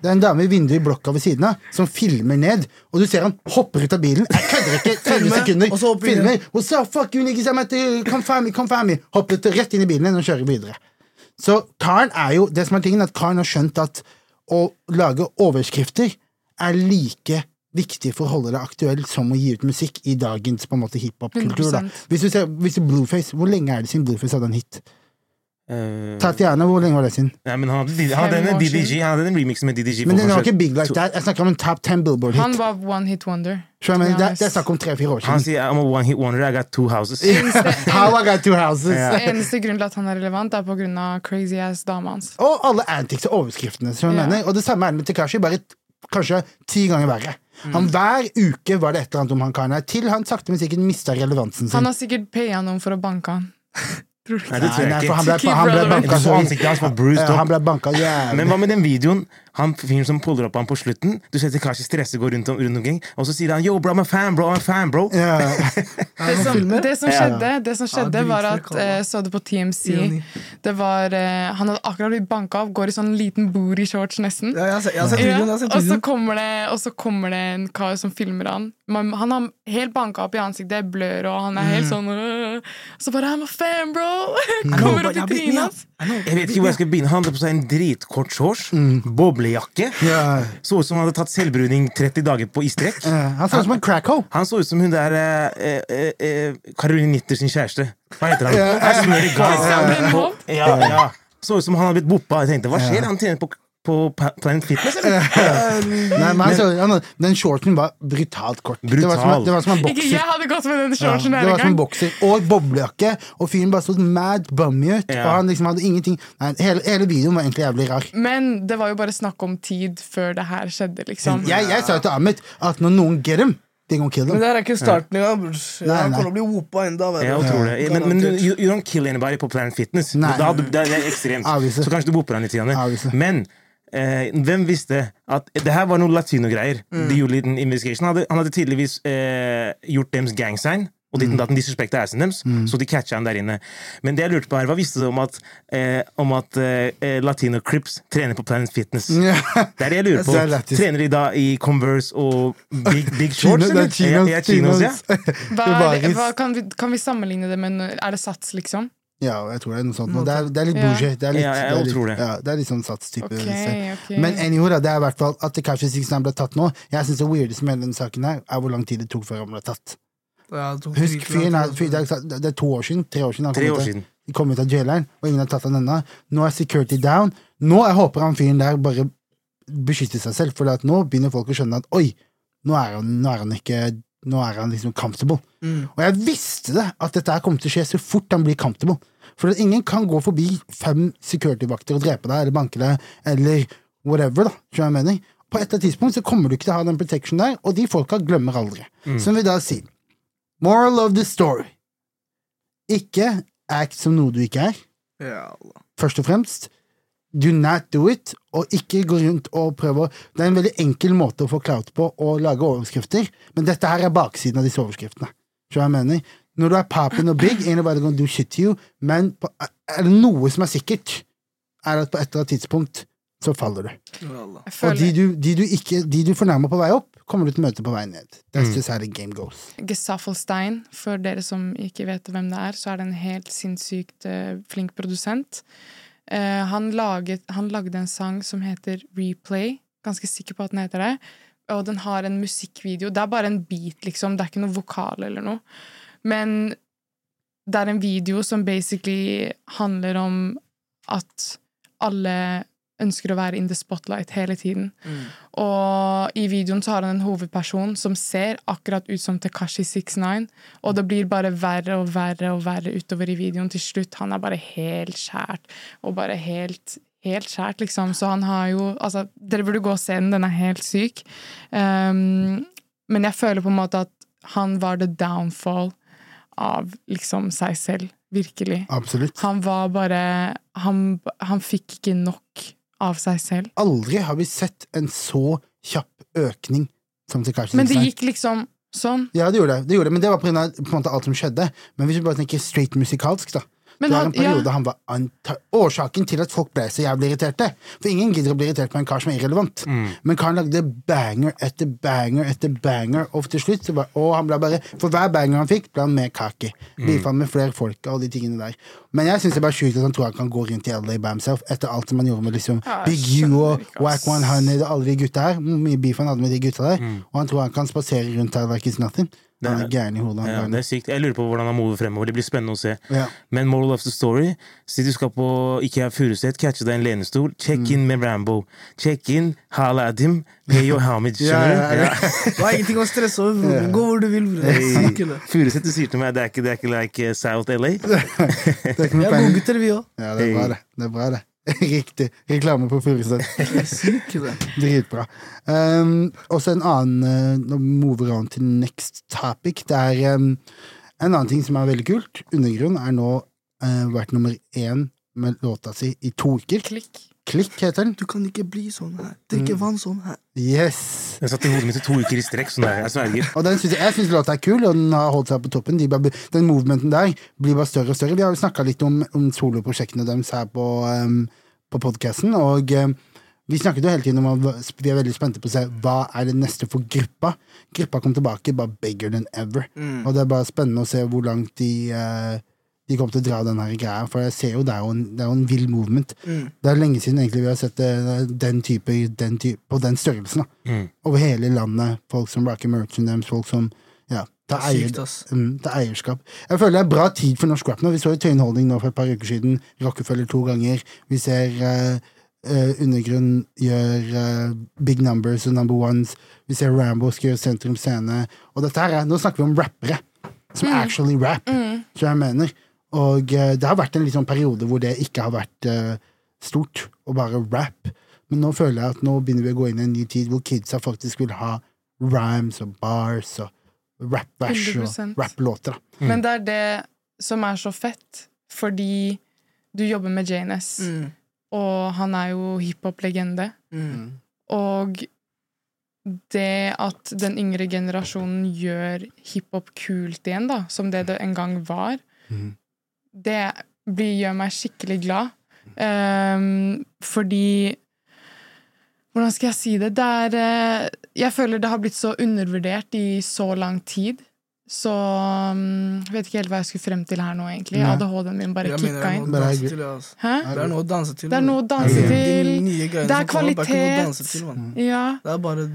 Det er en dame i vinduet i blokka ved siden av som filmer ned, og du ser han hopper ut av bilen. Jeg kødder ikke! 30 Filmer, sekunder. og så hopper Filmer. What's up, fuck you niggas, I'm at the, come me. Hoppet rett inn i bilen igjen og kjører videre. Så Karen er jo, det som er tingen, at Karen har skjønt at å lage overskrifter er like viktig for å holde det aktuelt som å gi ut musikk i dagens på en måte hiphop-kultur. da. Hvis du ser hvis du Blueface, hvor lenge er det siden Blueface hadde en hit? Uh, Tatiana, hvor lenge var det siden? Ja, men han hadde, en. DDG, han hadde en remix med DDG. Men den var ikke big like that. Jeg snakker om en top 10 Billboard-hit. Han var one hit wonder. Det, det er snakk om tre-fire år Han sier I'm a one hit wonder, I got two houses. How I got two houses. yeah. Eneste grunn til at han er relevant, er på grunn av crazy ass dama hans. Og alle antics og overskriftene. Som yeah. Mener. Og det samme er det med Tekashi, bare kanskje ti ganger verre. Han Hver uke var det et eller annet om han karen her, til han sakte, men sikkert mista relevansen sin. Han har sikkert paya noen for å banke han. Nei, det tror nei, han ble, Keep han ble banka så så ansiktet hans var bruised up. han ble banka jævlig. Men hva med den videoen? Han fyren som puller opp han på slutten. Du ser Kashi stresse går rundt, om, rundt omkring, og så sier han yo, bro, I'm a fan, bro, I'm a fan, bro. Yeah. Det som, det som skjedde, det som skjedde var at uh, Så det på TMC? Det var uh, Han hadde akkurat blitt banka opp, går i sånn liten booty shorts nesten. Ja, jeg jeg Ja, og, så kommer det, og så kommer det en kar som filmer han. Man, han har helt banka opp i ansiktet, blør, og han er helt Mm. sånn øh. Så bare 'I'm a fan, bro!' Kommer opp i trynet hans. Jeg vet ikke hvor jeg skal begynne. Han hadde på seg en dritkort shorts, boblejakke. Yeah. Så ut som han hadde tatt selvbruning 30 dager på i strekk. Ja, Han så ut som en crackho. Han så ut som hun der eh, uh, uh, Caroline Nitter sin kjæreste. Hva heter han? God. Christian Brennholt. Ja, ja. Så ut som han hadde blitt boppa. Jeg tenkte, hva skjer? Han tjener på, på Planet Fitness, eller? Nei, men han så, han, den shorten var brutalt kort. Det var som, det var som en Ikke jeg hadde gått med den shorten Ja, det var som en bokser Og boblejakke. Og fyren bare så mad bummy ut. Ja. Og han liksom hadde ingenting Nei, hele, hele videoen var egentlig jævlig rar. Men det var jo bare snakk om tid før det her skjedde, liksom. Jeg, jeg sa jo til Ahmed at når noen get him, Men det her er ikke starten engang. Nei, Han nei. kommer til å bli whoopa enda verre. Det. Men, men you, you don't kill anybody på Planet Fitness. Nei. Da, du- det er ekstremt. Så kanskje du whooper han litt. Janne. Avvise. Men eh, hvem visste at det her var noen latinogreier? De gjorde litt en investigation. Han hadde, han hadde tydeligvis eh, gjort deres gangsign. Og ditten datten, de suspekta assen deres, så de catcha han der inne. Men det jeg lurte på her, hva visste du om at, eh, om at eh, Latino Crips trener på Planet Fitness? Det er det jeg lurer på. Er. Trener de da i Converse og Big, big Shorts? det eller? er chinos, Ja, ja, chinos, ja. Hva Det er, var det- is. hva, kan, vi, kan vi sammenligne det med Er det sats, liksom? Ja, jeg tror det er noe sånt. Det er, det er litt Ja. bougie. Det er litt, Ja, jeg det er litt, tror det. Ja, det er litt sånn satstype. Okay, okay. ok. Men anywho, da, det er i hvert fall at det kanskje ikke ble tatt nå. Jeg synes det weirdeste med denne saken her er hvor lang tid det tok før han ble tatt. Ja, Husk, fyren er, altså. det er- to år siden. Tre år siden han Tre kom ut av- kom ut av jaileren, og ingen har tatt han ennå. Nå er security down. Nå jeg håper han fyren der bare beskytter seg selv, for at nå begynner folk å skjønne at oi, nå er han, nå er han ikke nå er han liksom comfortable. Mm. Og jeg visste det, at dette her kommer til å skje så fort han blir comfortable. For at ingen kan gå forbi fem security-vakter og drepe deg eller banke deg, eller whatever, da. Jeg mener? På et eller annet tidspunkt så kommer du ikke til å ha den protection der, og de folka glemmer aldri. Som vi da sier. Moral of the story. Ikke act som noe du ikke er, Ja, først og fremst. Do not do it, og ikke gå rundt og prøve å Det er en veldig enkel måte å få clout på å lage overskrifter, men dette her er baksiden av disse overskriftene. Skjønner du hva jeg mener? Når du er poppin' og big, ain't nobody gonna do shit to you, men på, er det noe som er sikkert, er at på et eller annet tidspunkt så faller du. Og de du, de du, ikke, de du fornærmer på vei opp, kommer du til å møte på vei ned. That's Mm. just how the game goes. Gesaffelstein, for dere som ikke vet hvem det er, så er det en helt sinnssykt eh, flink produsent. Eh, han, laget, han lagde en sang som heter Replay. Ganske sikker på at den heter det. Og den har en musikkvideo. Det er bare en beat, liksom. Det er ikke noe vokal eller noe. Men det er en video som basically handler om at alle ønsker å være in the spotlight hele tiden. Mm. Og i videoen så har han en hovedperson som ser akkurat ut som Tekashi 69, og det blir bare verre og verre og verre utover i videoen. Til slutt, han er bare helt skjært, og bare helt Helt skjært, liksom. Så han har jo Altså, dere burde gå og se den, den er helt syk. Um, men jeg føler på en måte at han var the downfall av liksom seg selv. Virkelig. Absolutt. Han var bare Han, han fikk ikke nok av seg selv. Aldri har vi sett en så kjapp økning som til Karsten Men det gikk liksom sånn. Ja, det gjorde det. det gjorde det, men det var på grunn av på en måte alt som skjedde. Men hvis vi bare tenker straight musikalsk, da. Men det var han, en periode ja, han var årsaken til at folk ble så jævlig irriterte. For ingen gidder å bli irritert på en kar som er irrelevant. Men karen lagde banger etter banger etter banger, og til slutt så var, og han ble bare For hver banger han fikk, ble han mer kaki. Beefa med flere folk og de tingene der. Men jeg syns det er bare sjukt at han tror han kan gå rundt i LA by himself etter alt som han gjorde med liksom Ja, Big U og. Wack 100 og alle de gutta her. Hvor mye beef han hadde med de gutta der. Og han tror han kan spasere rundt her like it's nothing. Han er Det- gæren i hodet. Ja, det er sykt. Jeg lurer på hvordan han mover fremover. Det blir spennende å se. Ja. Men moral of the story Si du skal på Ikea Furuset, catche deg en lenestol, check Mm. in med Rambo. Check in, hala at him, pay your homage. Ja, Skjønner du? ja. Du har ingenting å stresse over. Gå hvor du vil. Det? Furuset, du sier til meg det er ikke, det er ikke like eh, South LA. Det er ikke Vi er penger. godgutter, vi òg. Ja, det er bare det. Det er bra, det. Riktig. Reklame på Furuset. Dritbra. Um, også en annen uh, Nå mover vi on til next topic. Det er um, en annen ting som er veldig kult. Undergrunn er nå uh, vært nummer én med låta si i to uker. klikk. Klikk heter den. Du kan ikke bli sånn her. Drikke vann sånn her. Yes. Den satt i hodet mitt i to uker i strekk. Sånn der, jeg sverger. Og den synes jeg, jeg syns låta er kul, og den har holdt seg på toppen. De bare, den movementen der blir bare større og større. Vi har jo snakka litt om, om soloprosjektene deres her på, um, på podkasten, og um, vi snakket jo hele tiden om at vi er veldig spente på å se hva er det neste for gruppa. Gruppa kom tilbake bare bigger than ever. Mm. Og det er bare spennende å se hvor langt de, eh, de kommer til å dra den her greia. For jeg ser jo det er jo en, det er jo en vill movement. Mm. Det er lenge siden egentlig vi har sett eh, den type, den type på den størrelsen. da Mm. over hele landet. Folk som rocker merchandise, folk som ja, tar, eier, Sykt, mm, tar eierskap. Jeg føler det er bra tid for norsk rap nå. Vi så jo Tøyen nå for et par uker siden. Rockefeller to ganger. Vi ser uh, Uh, Undergrunn gjør uh, Big Numbers og Number Ones. Vi ser Rambo skal gjøre Sentrum Scene. Og dette her er, nå snakker vi om rappere som actually rap, så jeg mener. Og eh, det har vært en sånn periode hvor det ikke har vært eh, stort å bare rap. Men nå føler jeg at nå begynner vi å gå inn i en ny tid hvor kidsa faktisk vil ha rhymes og bars og rap-vers og rap-låter. da. Men det er det som er så fett, fordi du jobber med JNS, Mm. og han er jo hiphop-legende. Mm. Og det at den yngre generasjonen gjør hiphop kult igjen, da, som det det en gang var, Mhm. Det blir, gjør meg skikkelig glad. Um, fordi Hvordan skal jeg si det? Det er eh, Jeg føler det har blitt så undervurdert i så lang tid. Så um, Jeg vet ikke helt hva jeg skulle frem til her nå, egentlig. ADHD-en min bare kicka inn. det kicka er til. altså. Det er noe å danse til. Det er noe å danse til. Det er det er kvalitet. til. Ja, Det er bare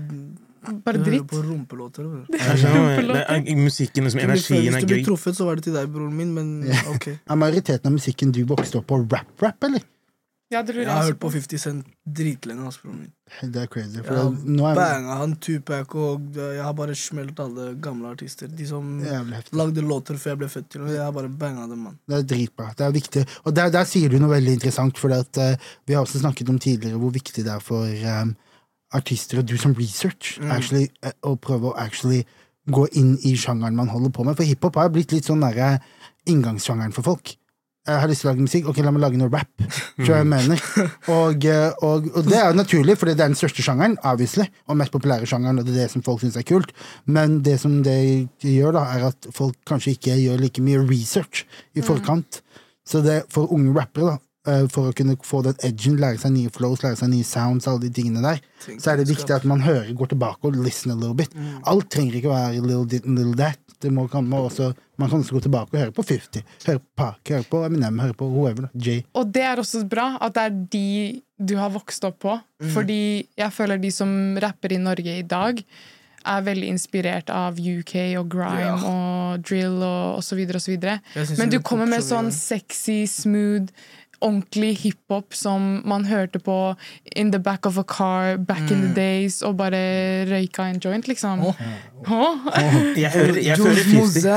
bare dritt. Du hører på rumpelåter. bror. Jeg skjønner, er musikken, liksom, energien er gøy. Hvis du blir truffet, så var det til deg, broren min, men ok. Er majoriteten av musikken du vokste opp på, rap-rap, eller? Ja, det Jeg har hørt på på. 50 Cent dritlenge. Altså, broren min. Det er crazy. For Jeg det, nå er banga han Tupac, og jeg har bare smelt alle gamle artister. De som lagde låter før jeg ble født. til og Jeg har bare banga dem, mann. Det er dritbra. Det er viktig. Og der, der sier du noe veldig interessant, for at, eh, vi har også snakket om tidligere hvor viktig det er for um, artister og do some research Mm. actually, og prøve å actually gå inn i sjangeren man holder på med. For hiphop har blitt litt sånn derre inngangssjangeren for folk. Jeg har lyst til å lage musikk, ok, la meg lage noe rap. Tror jeg mener. Og, eh, og, og det er jo naturlig, for det er den største sjangeren, obviously, og mest populære sjangeren, og det er det som folk syns er kult. Men det som det gjør, da, er at folk kanskje ikke gjør like mye research i forkant. Så det for unge rappere, da, eh, for å kunne få den edgen, lære seg nye flows, lære seg nye sounds, alle de tingene der, så er det viktig at man hører, går tilbake og listen a little bit. Alt trenger ikke å være little dit and little that. Det må, kan, man, også, man kan også gå tilbake og høre på 50, høre på Park, høre på Eminem, høre på whoever. Jay. Og det er også bra at det er de du har vokst opp på. Fordi jeg føler de som rapper i Norge i dag, er veldig inspirert av UK og grime Ja. og drill og osv. osv. Men du er kommer med sånn sexy, smooth, ordentlig hiphop som man hørte på in the back of a car back in the days, og bare røyka en joint, liksom. Oh. Oh. Jeg hører, jeg hører 50 Mose!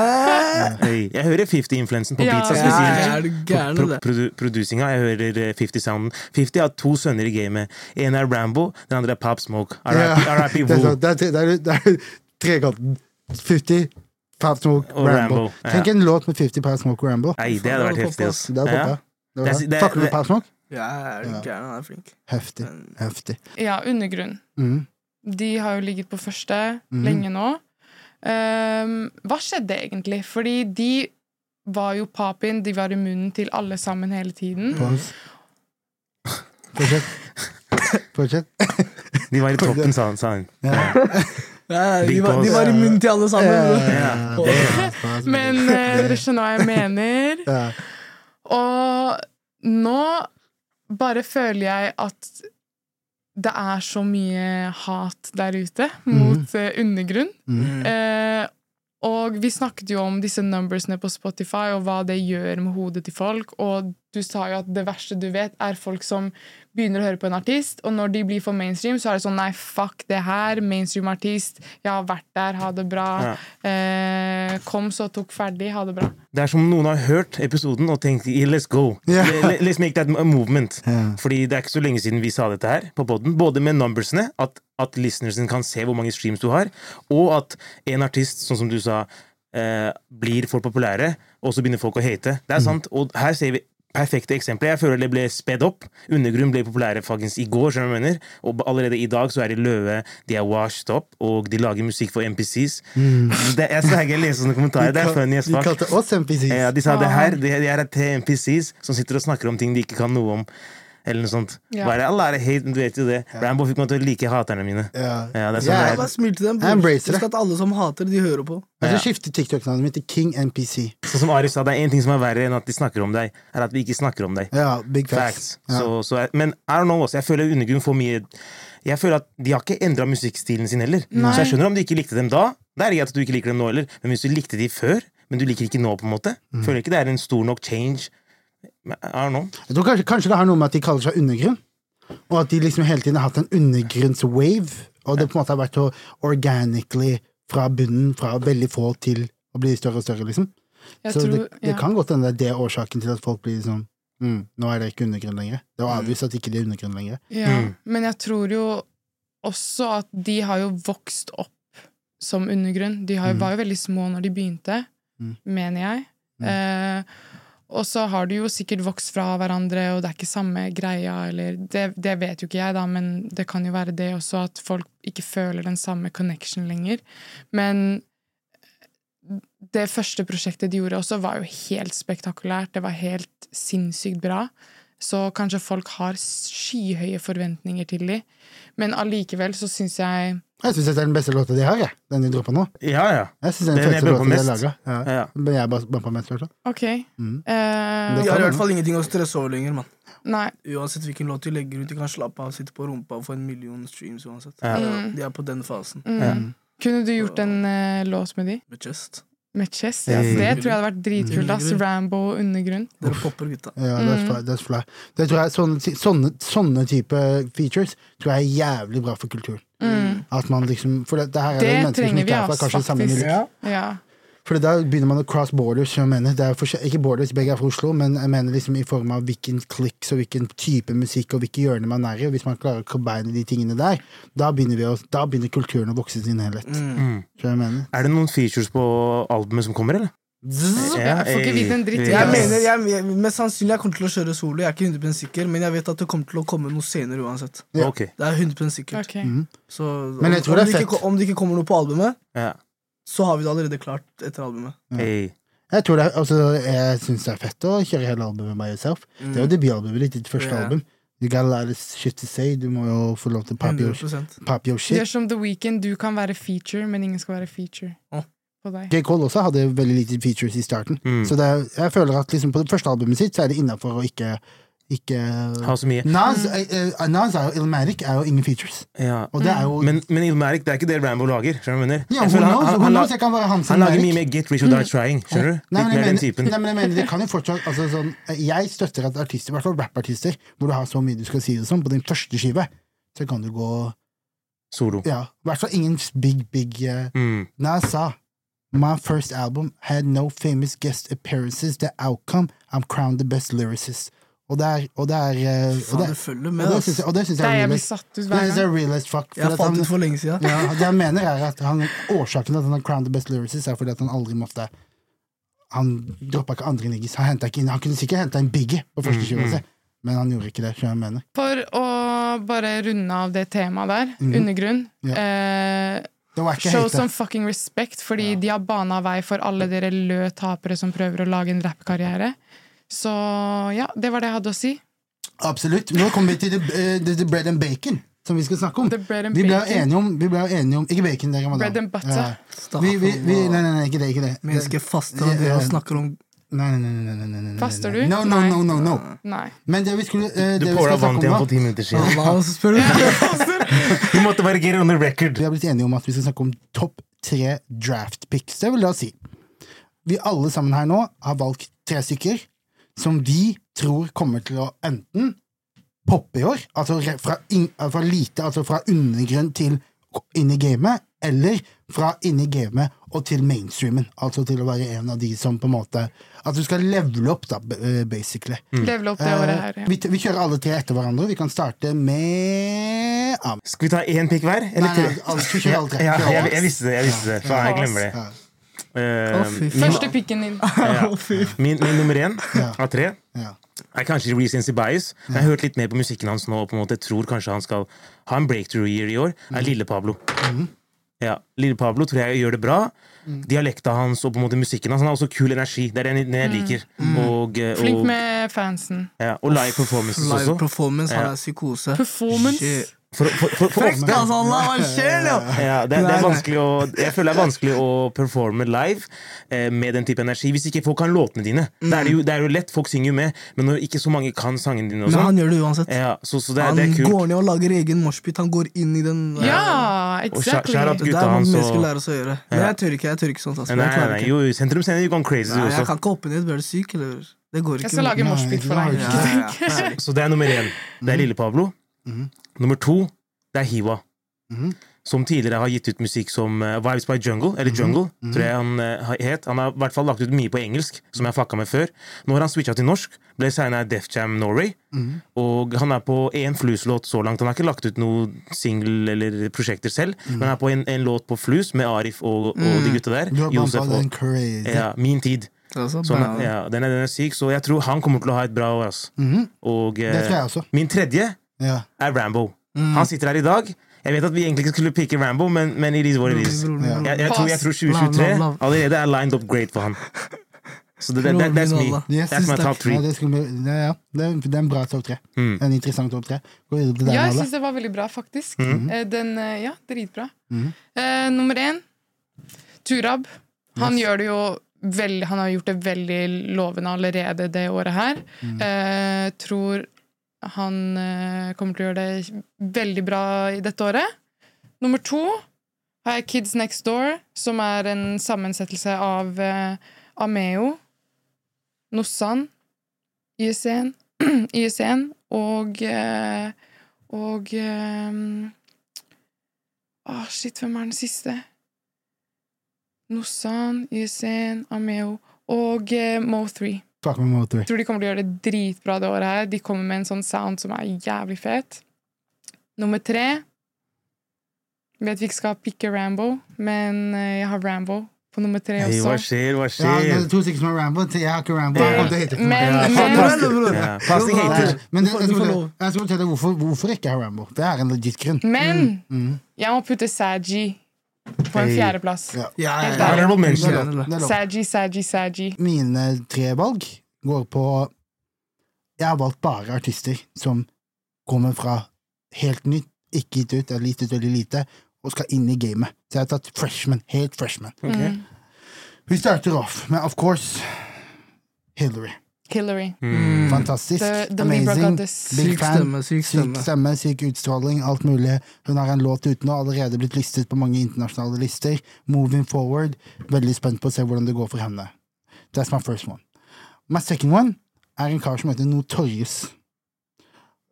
Jeg hører 50-influensen på ja, spesielt. ja. pro, Pro, produsinga. Jeg hører eh, 50-sounden. 50 har to sønner i gamet. En er Rambo, den andre er Pop Smoke. RIP det, er Wu. sånn, det, er, tre- det, det trekanten. 50, Pop Smoke, Rambo. Rambo, ja. Tenk en låt med 50 Pop Smoke og Rambo. Nei, det hadde vært heftig, ass. Det Det du Pop Smoke? Ja, er du gæren? Han er flink. Heftig. Men Heftig. Ja, Undergrunn. Mm. De har jo ligget på første mm. lenge nå. Um, hva skjedde egentlig? Fordi de var jo pop-in, de var i munnen til alle sammen hele tiden. Pause. Fortsett. Fortsett. De var i toppen, sa han. Sa han. Ja. ja, de, var, de var i munnen til alle sammen. Ja. Men uh, dere skjønner hva jeg mener. Og nå bare føler jeg at det er så mye hat der ute mot eh, undergrunn. Mm. Eh, og vi snakket jo om disse numbersene på Spotify og hva det gjør med hodet til folk. Og du sa jo at det verste du vet, er folk som begynner å høre på en artist, og når de blir for mainstream, så er det sånn nei, fuck det her, mainstream-artist, jeg har vært der, ha det bra. Eh, kom så tok ferdig, ha det bra. Det er som noen har hørt episoden og tenkt "Yeah, let's go. Yeah. Le- Let's make that movement. Yeah. Fordi det er ikke så lenge siden vi sa dette her på podden. Både med numbersene, at, at listenersen kan se hvor mange streams du har, og at en artist, sånn som du sa, eh, blir for populære, og så begynner folk å hate. Det er sant. Og her ser vi perfekte eksempler. Jeg føler det ble spedd opp. Undergrunn ble populære faktisk i går, skjønner du hva jeg mener. Og allerede i dag så er de løve, de er washed up, og de lager musikk for MPCs. Det, jeg skal ikke lese sånne kommentarer. Det er funny as De fuck. kalte oss NPCs. Ja, de sa det her, det, de her er til NPCs som sitter og snakker om ting de ikke kan noe om. Eller noe sånt. Ja. Bare, Allah er hate, du vet jo det. Rambo fikk meg til å like haterne mine. Ja. Ja, det er sånn yeah, det er. bare smil til dem. Husk at alle som hater, de hører på. Jeg skal skifte TikTok-navnet mitt til King NPC. Sånn som Ari sa, det er én ting som er verre enn at de snakker om deg, er at vi ikke snakker om deg. Ja, big facts. Facts. Ja. Så, så er, men I don't know, også, jeg føler undergrunnen får mye Jeg føler at De har ikke endra musikkstilen sin heller. Nei. Så jeg skjønner om du ikke likte dem da. Det er greit at du ikke liker dem nå heller, men hvis du likte de før, men du liker ikke nå, på en måte, Mm. føler ikke det er en stor nok change. Men nå. Jeg tror kanskje, kanskje det har noe med at de kaller seg undergrunn. Og at de liksom hele tiden har hatt en undergrunnswave. Og det på en måte har vært så organically fra bunnen, fra veldig få til å bli større og større, liksom. Jeg så tror, det, det ja. kan godt hende det er årsaken til at folk blir sånn mm, Nå er det ikke undergrunn lenger. Det er avvist at ikke det er undergrunn lenger. Ja, Mm. men jeg tror jo også at de har jo vokst opp som undergrunn. De har, Mm. var jo veldig små når de begynte, Mm. mener jeg. Mm. Eh, og så har du jo sikkert vokst fra hverandre, og det er ikke samme greia, eller det, det vet jo ikke jeg, da, men det kan jo være det også, at folk ikke føler den samme connection lenger. Men det første prosjektet de gjorde også, var jo helt spektakulært. Det var helt sinnssykt bra. Så kanskje folk har skyhøye forventninger til de, Men allikevel så syns jeg Jeg syns det er den beste låta de har, jeg. Den de droppa nå. Ja, ja. Jeg synes det er den Den jeg feteste låta de har laga. Ja. ja. Men jeg bare på mest, i. OK. Mm. Uh, Det De har i hvert fall ingenting å stresse over lenger, mann. nei. Uansett hvilken låt de legger ut, de kan slappe av, sitte på rumpa og få en million streams uansett. Ja. Mm. De er på den fasen. Mm. Ja. Kunne du gjort en uh, låt med de? Med chest. Med Chess. Ja. Hey. Det tror jeg hadde vært dritkult. ass. Rambo undergrunn. Dere popper, gutta. Ja, that's Mm. fly, that's fly. Det tror jeg, sånne, sånne, sånne type features tror jeg er jævlig bra for kulturen. Mm. At man liksom, for det, det her er Det mennesker som ikke er fra kanskje samme miljø. Ja. For da begynner man å cross borders. som Jeg mener. Det er for, ikke borders, begge er fra Oslo, men jeg mener liksom i form av hvilken klicks og hvilken type musikk og hvilke hjørner man er i. Og hvis man klarer å combine de tingene der, da begynner, vi å, da begynner kulturen å vokse sin helhet. Mm. Jeg mener. Er det noen features på albumet som kommer, eller? Jeg får ikke vite en dritt. Jeg mener, jeg, jeg, Mest sannsynlig jeg kommer til å kjøre solo. Jeg er ikke 100 sikker, men jeg vet at det kommer til å komme noe senere uansett. Ja. Okay. Det er 100 sikkert. Okay. Mm. Så Men jeg om, tror det er om, ikke, om det ikke kommer noe på albumet, Ja. Så har vi det allerede klart etter albumet. Hey. Jeg tror det, altså, jeg syns det er fett å kjøre hele albumet by yourself. Det er jo debutalbumet ditt, ditt første yeah. album. You got a lot of shit to say. Du må jo få lov til å pop your, pop your Det er som The Weeknd. Du kan være feature, men ingen skal være feature Oh. J. Cole også hadde veldig lite features i starten. Mm. Så det, er- jeg føler at liksom på det første albumet sitt så er det innafor å ikke, ikke Ha så mye. Nas, eh, Nas er jo Illmatic er jo ingen features. Ja. Jo Men, men Ilmarik, det er ikke det Rambo lager. Skjønner du ja, han, han, være han lager mye mer Get Rich or Die Trying. Skjønner du? Nei, men jeg den mener, typen. nei, men jeg mener, det kan jo fortsatt altså, sånn, Jeg støtter at artister, i hvert fall rappartister, hvor du har så mye du skal si det som, på din første skive, så kan du gå Solo. Ja, i hvert fall ingen big, big uh, Mm. Nas sa My first album had no famous guest appearances. The outcome, I'm crowned the best lyricist. Og det er Og det er, eh, og Faen, det, det følger og med, det ass. synes jeg, og det synes jeg er realist. Det synes jeg er real fuck. Jeg fant ut for lenge siden. ja, det jeg mener er at han, Årsaken til at han har crowned the best lyricist, er fordi at han aldri måtte Han droppa ikke andre niggis. Han, ikke inn, han kunne sikkert henta en Biggie på første Mm, skiva mm. men han gjorde ikke det. jeg mener. For å bare runde av det temaet der, mm. undergrunn Ja. eh, Det var ikke Show hate. some fucking respect, fordi de har bana vei for alle dere lø tapere som prøver å lage en rappkarriere. Så ja, det var det jeg hadde å si. Absolutt. Nå kommer vi til the, eh, the, the bread and bacon, som vi skal snakke om. Vi ble bacon. enige om, vi ble enige om Ikke bacon, det Bread and butter. Ja. Vi, vi, vi, nei, nei, nei, ikke det. ikke det Mennesker faster og og snakker om Nei, nei, nei, nei, nei, nei. Faster du? No, no, no, no, no. Nei. Men det vi skulle uh, Du påla skal vann til ham for ti minutter siden. Hva spør du? Vi måtte bare get on the record. Vi har blitt enige om at vi skal snakke om topp tre draft picks. Det vil da si Vi alle sammen her nå har valgt tre stykker som vi tror kommer til å enten poppe i år, altså fra, in, fra lite, altså fra undergrunn til inn i gamet, eller fra inn i gamet og til mainstreamen. Altså til å være en av de som på en måte At du skal levele opp, da, basically. Mm. Levele opp det året her. Eh, Ja. vi, vi kjører alle tre etter hverandre. Vi kan starte med Ahmed. Skal vi ta én pikk hver? Eller Nei, tre? nei, alle, vi kjører alle tre. Ja, jeg, jeg visste det. jeg visste det Faen, jeg glemmer det. Ja. oh. Første pikken din. ja. min, min nummer én Ja. av tre Ja. er kanskje Recency Bias. Jeg har hørt litt mer på musikken hans nå og på en måte tror kanskje han skal ha en breakthrough year i år. er Lille Pablo. Ja, Lille Pablo tror jeg gjør det bra. Dialekta hans og på en måte musikken hans Han har også kul energi. Det er den jeg liker. Og, og, Flink med fansen. ja, og live performances Live også. performance, han Ja. er psykose. Performance. Shit. For, for, for, for ofte Altså, ja, det, det er vanskelig å, Jeg føler det er vanskelig å performe live eh, med den type energi hvis ikke folk kan låtene dine. Det, er jo, det er jo lett, folk synger jo med, men når ikke så mange kan sangene dine, og Men han gjør det uansett. ja, så, så det, Han det er kult. går ned og lager egen moshpit. Han går inn i den Ja, exactly. Det er der vi skal lære oss å gjøre. Men jeg tør ikke jeg tør ikke sånt. Altså. Nei, nei, nei, jo, Sentrum Scene you gone crazy, Nei, jeg også. kan ikke hoppe ned. Blir du syk, eller? Det går Jeg skal lage moshpit for deg. ja, ja, ja. Så det er nummer én. Det er Lille Pablo. Mhm. Nummer to, det er Hiwa. Mm. Som tidligere har gitt ut musikk som uh, Vibes by Jungle, eller Jungle, tror jeg han uh, het. Han har i hvert fall lagt ut mye på engelsk, som jeg fucka med før. Nå har han switcha til norsk, ble signa i Def Jam Norway. Og han er på én Flus-låt så langt. Han har ikke lagt ut noe single eller prosjekter selv, men han er på en, en låt på Flus med Arif og, og de gutta der. Du har Josef den og crazy. ja, Min Tid. Så Så, ja, den, er, den er syk, så jeg tror han kommer til å ha et bra år. ass. Mhm. Og eh, Det tror jeg også. min tredje Ja. er Rambo. Han sitter her i dag. Jeg vet at vi egentlig ikke skulle pikke Rambo, men, men it is what it is. Jeg, jeg, tror, jeg tror 2023 Love, love, love. allerede er lined up great for han. Så det, det, det, that's me. Yes, That's my top three. Ja, det, ja. er, det er en bra topp tre. Mm. En interessant topp tre. Ja, jeg syns det var veldig bra, faktisk. Mhm. Eh, Den, eh, ja, dritbra. Mm. Uh, nummer én, Turab. Han Yes. gjør det jo veldig Han har gjort det veldig lovende allerede det året her. Mm. Eh, tror han eh, kommer til å gjøre det veldig bra i dette året. Nummer to har jeg Kids Next Door, som er en sammensettelse av eh, Ameo, Nossan, YSN, YSN og eh, Og eh, oh shit, hvem er den siste? Nossan, YSN, Ameo og eh, Mo3. Fuck med Motor. Jeg tror de kommer til å gjøre det dritbra det året her. De kommer med en sånn sound som er jævlig fet. Nummer tre Vet vi ikke skal pikke Rambo, men eh, jeg har Rambo på nummer tre også. Hei, hva skjer, hva Ja, det skjer? er to stykker som har Rambo. Jeg har ikke Rambo. Jeg kommer til å hate. Men, men ja, plastic hater. Men det, jeg, skal fortelle, lov. jeg skal fortelle hvorfor, hvorfor ikke jeg har Rambo. Det er en legit grunn. Men Mm. jeg må putte Saji på en fjerdeplass. Ja. Ja, ja. Saji, Saji, Saji. Mine tre valg går på Jeg har valgt bare artister som kommer fra helt nytt, ikke gitt ut, eller gitt ut veldig lite, og skal inn i gamet. Så jeg har tatt freshman. Helt freshman. Okay. Mm. Vi starter off med, of course, Hillary. Hillary. Mm. Fantastisk. The, the Amazing. Big Syk fan. stemme, syk Syk stemme. stemme, syk utstråling, alt mulig. Hun har en låt ute nå, allerede blitt listet på mange internasjonale lister. Moving forward. Veldig spent på å se hvordan det går for henne. That's my first one. My second one er en kar som heter Notorious.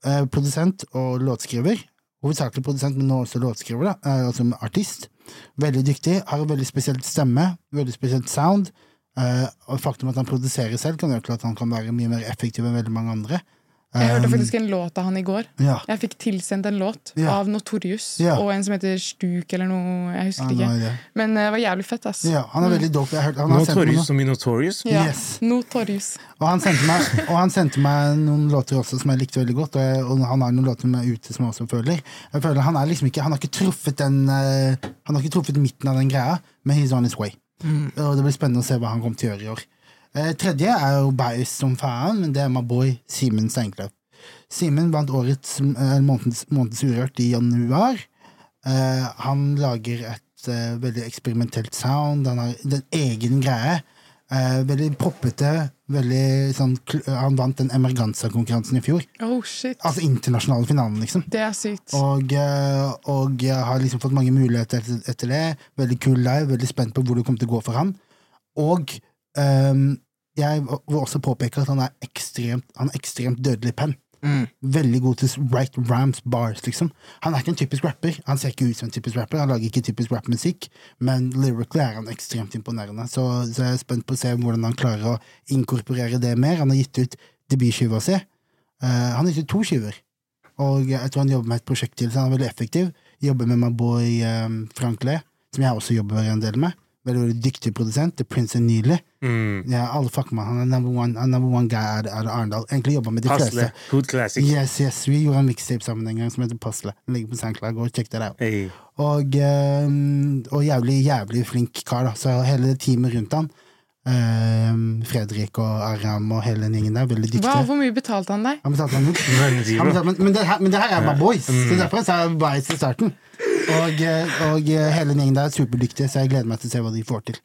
Uh, produsent og låtskriver. Hovedsakelig produsent, men nå også låtskriver, da. Uh, altså artist. Veldig dyktig. Har en veldig spesielt stemme, veldig spesielt sound. Eh, og faktum at han produserer selv, kan gjøre til at han kan være mye mer effektiv enn veldig mange andre. Jeg hørte Um, faktisk en låt av han i går. ja. Jeg fikk tilsendt en låt Ja. av Notorius Ja. og en som heter Stuk eller noe. Jeg husker Ja, ikke. nå er det. Men det var jævlig fett, ass. Ja, han er veldig dope. Jeg har han har Notorious som i Notorious? Ja. Yes. Notorius. Og han, meg, og han sendte meg noen låter også som jeg likte veldig godt. Og, jeg, og han har noen låter som er ute som jeg også føler. Jeg føler Han er liksom ikke Han har ikke truffet den eh, Han har ikke truffet midten av den greia, men he's on his way. Og det blir spennende å se hva han kommer til å gjøre i år. Eh, tredje er jo Baus som faen, men det er my boy Simen Steinkløv. Simen vant årets eh, månedens, månedens Urørt i januar. Eh, han lager et eh, veldig eksperimentelt sound. Han har en egen greie. Eh, veldig proppete. Veldig sånn Han vant den Emerganza-konkurransen i fjor. Oh, shit. Altså internasjonale finalen, liksom. Det er sykt. Og, eh, og har liksom fått mange muligheter etter, det. Veldig kul live, veldig spent på hvor det kommer til å gå for han. Og ehm, jeg vil også påpeke at han er ekstremt, han er ekstremt dødelig penn. Mm. Veldig god til right rams bars, liksom. Han er ikke en typisk rapper. Han ser ikke ut som en typisk rapper, han lager ikke typisk rappmusikk, men lyrically er han ekstremt imponerende. Så, så jeg er spent på å se hvordan han klarer å inkorporere det mer. Han har gitt ut debutskiva si. Uh, han har gitt ut to skiver, og jeg tror han jobber med et prosjekt til, så han er veldig effektiv. Jobber med my boy um, Frank Le, som jeg også jobber en del med. Veldig, veldig dyktig produsent. The Prince Neely. Mm. Ja, alle fucker med han. Er number one, er number one guy out of Arendal. Egentlig jobba med de Hasle. fleste. Hood Classic. Yes, yes, Vi gjorde en mixtape sammen en gang som heter Pasle. Ligger på SoundCloud. Gå og sjekk det out. Hey. Og, ehm, og jævlig, jævlig flink kar, da. Så hele teamet rundt han, Fredrik og Aram og hele den gjengen der, veldig Hva, Wow, hvor mye betalte han deg? Han betalte Han betalte, men, men, det her, men det her er bare boys, så derfor sa jeg bias i starten. Og, eh, og eh, hele den gjengen der er superdyktige, så jeg gleder meg til å se hva de får til.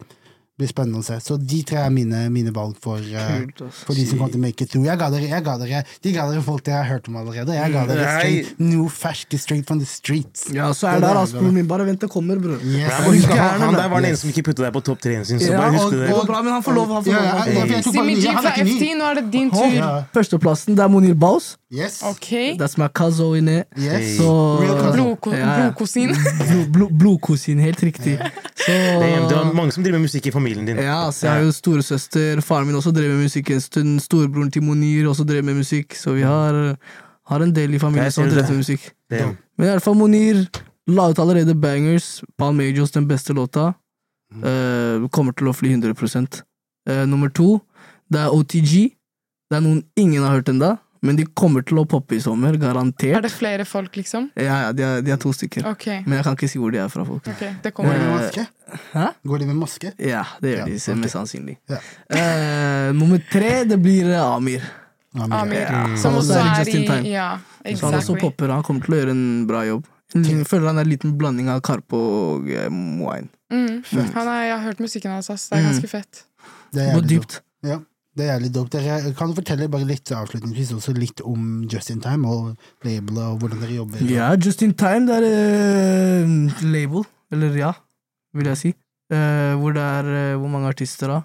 Det blir spennende å se. Så de tre er mine, mine valg for, eh, Kult, for de som kommer til make it through. Jeg ga dere, jeg ga dere, de ga dere folk dere har hørt om allerede. Jeg ga dere Nei. straight, new ferske straight from the streets. Ja, så er det der, min. Bare vent, det kommer, bror. Yes. Ja, han der var den eneste som ikke putta deg på topp tre-en sin, så Ja, bare husk og, det. det bra, men han får lov. Han får Ja, lov. ja, Han ja, lov. for jeg tok bare Simi G fra. FT, nå er det din tur. Ja. Førsteplassen det er Monir Baus. Yes. Okay. That's my cousin in it. Yes. Så. Blodko- Ja. Blodkosin. Blo- blo- Blodkusin, helt riktig. Så Damn, det er mange som driver med musikk i familien din. Ja, så jeg har jo storesøster. Faren min også drev med musikk en stund. Storebroren til Monir også drev med musikk. Så vi har, har en del i familien som det. med musikk. Damn. Men i alle fall Monir la ut allerede bangers. Palmajos, den beste låta. Uh, kommer til å fly 100 uh, Nummer to, det er OTG. Det er noen ingen har hørt ennå, men de kommer til å poppe i sommer. garantert. Er det flere folk, liksom? Ja, ja, de er, de er to stykker. Okay. Men jeg kan ikke si hvor de er fra, folk. Okay, det Går de med Eh, maske? Hæ? Går de med maske? Ja, det gjør Ja, de, okay. ok. mest sannsynlig. Ja. Uh, nummer tre, det blir Amir. Amir. Amir. Ja. Som også er just i time. Ja, Så han også popper, han kommer til å gjøre en bra jobb. Jeg føler han er en liten blanding av Karpe og eh, Moine. Mm. Han er, jeg har hørt musikken hans, ass. Det er Mm. ganske fett. Det er Gå dypt. Ja, det er litt dope. Dere kan du fortelle bare litt avslutningsvis også litt om Just In Time og labelet og hvordan dere jobber? Ja, Just in time, det er uh, label. eller ja, vil jeg si. Uh, hvor det er uh, hvor mange artister, da?